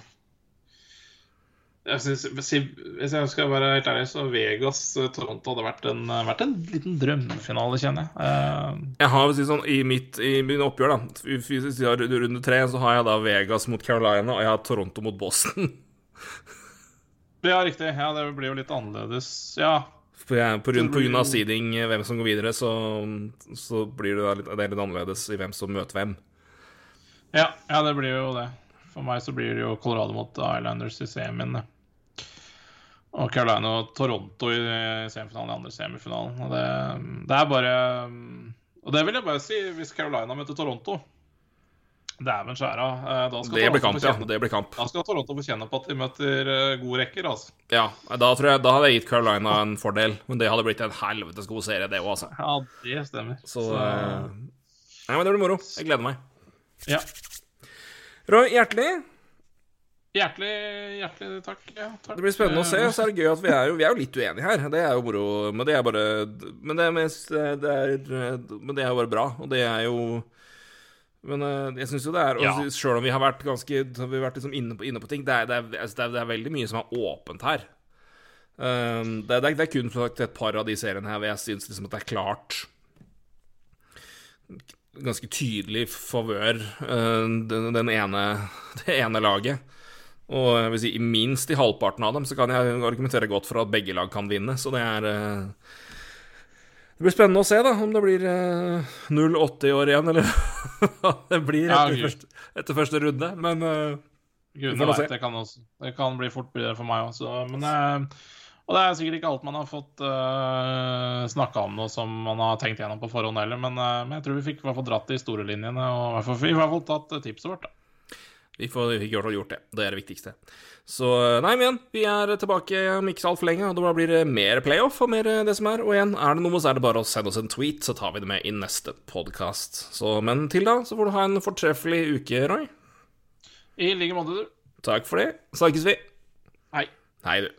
jeg synes, Hvis jeg skal være helt ærlig, så Vegas-Toronto hadde vært en, vært en, liten drømmefinale, kjenner jeg. Uh, jeg har si sånn, I mitt i min oppgjør, da, hvis jeg har runde tre, så har jeg da Vegas mot Carolina, og jeg har Toronto mot Boston. [LAUGHS] ja, riktig. Ja, det blir jo litt annerledes. Ja. På, på, grunn, på grunn av seeding, hvem som går videre, så, så blir det, litt, det litt annerledes i hvem som møter hvem. Ja, ja, det blir jo det. For meg så blir det jo Colorado mot Islanders i semien. Og Carolina og Toronto i semifinalen, i andre semifinalen. Og det, det, er bare Og det vil jeg bare si, hvis Carolina møter Toronto Dæven skjæra. Eh, da skal, det blir kamp, ja. det blir kamp. Da skal Toronto få kjenne på at de møter eh, gode rekker, altså. Ja, da tror jeg Da hadde jeg gitt Carolina en fordel, men det hadde blitt en helvetes god serie, det òg, altså. Ja, det stemmer. Så, Så... Eh, nei, men det blir moro. Jeg gleder meg. Ja. Roy, hjertelig. Hjertelig, hjertelig takk. Ja, takk. Det blir spennende å se. Så er det gøy at vi er jo, vi er jo litt uenige her. Det er jo moro. Men det er bare Men det er, mest, det er, men det er jo bare bra. Og det er jo Men eh, jeg syns jo det er ja. Sjøl om vi har vært ganske Vi har vært liksom inne, på, inne på ting, det er, det, er, det er, veldig mye som er åpent her. Um, det, er, kun sagt et par av de seriene her hvor jeg syns liksom at det er klart Ganske tydelig favør uh, den, den ene, [LAUGHS] det ene laget. Og jeg vil si, minst i halvparten av dem så kan jeg argumentere godt for at begge lag kan vinne. Så det er eh, Det blir spennende å se da om det blir 0-8 i år igjen, eller [LAUGHS] hva det blir etter, ja, første, etter, første, runde. Men uh, Gudene veit, det, kan også, det kan bli fort bedre for meg også. Men og det er sikkert ikke alt man har fått uh, snakka om noe som man har tenkt gjennom på forhånd heller, men, uh, men jeg tror vi fikk i hvert fall dratt de store linjene og i hvert fall, i hvert fall tatt tipset vårt. da. Vi får vi gjort, gjort det. Det er det viktigste. Så nei, men igjen, vi er tilbake om ikke så altfor lenge, og da blir det mer playoff og mer det som er. Og igjen, er det noe, så er det bare å sende oss en tweet, så tar vi det med i neste podkast. Men til da så får du ha en fortreffelig uke, Roy. I like måte, du. Takk for det. Snakkes vi. Hei. Hei, du.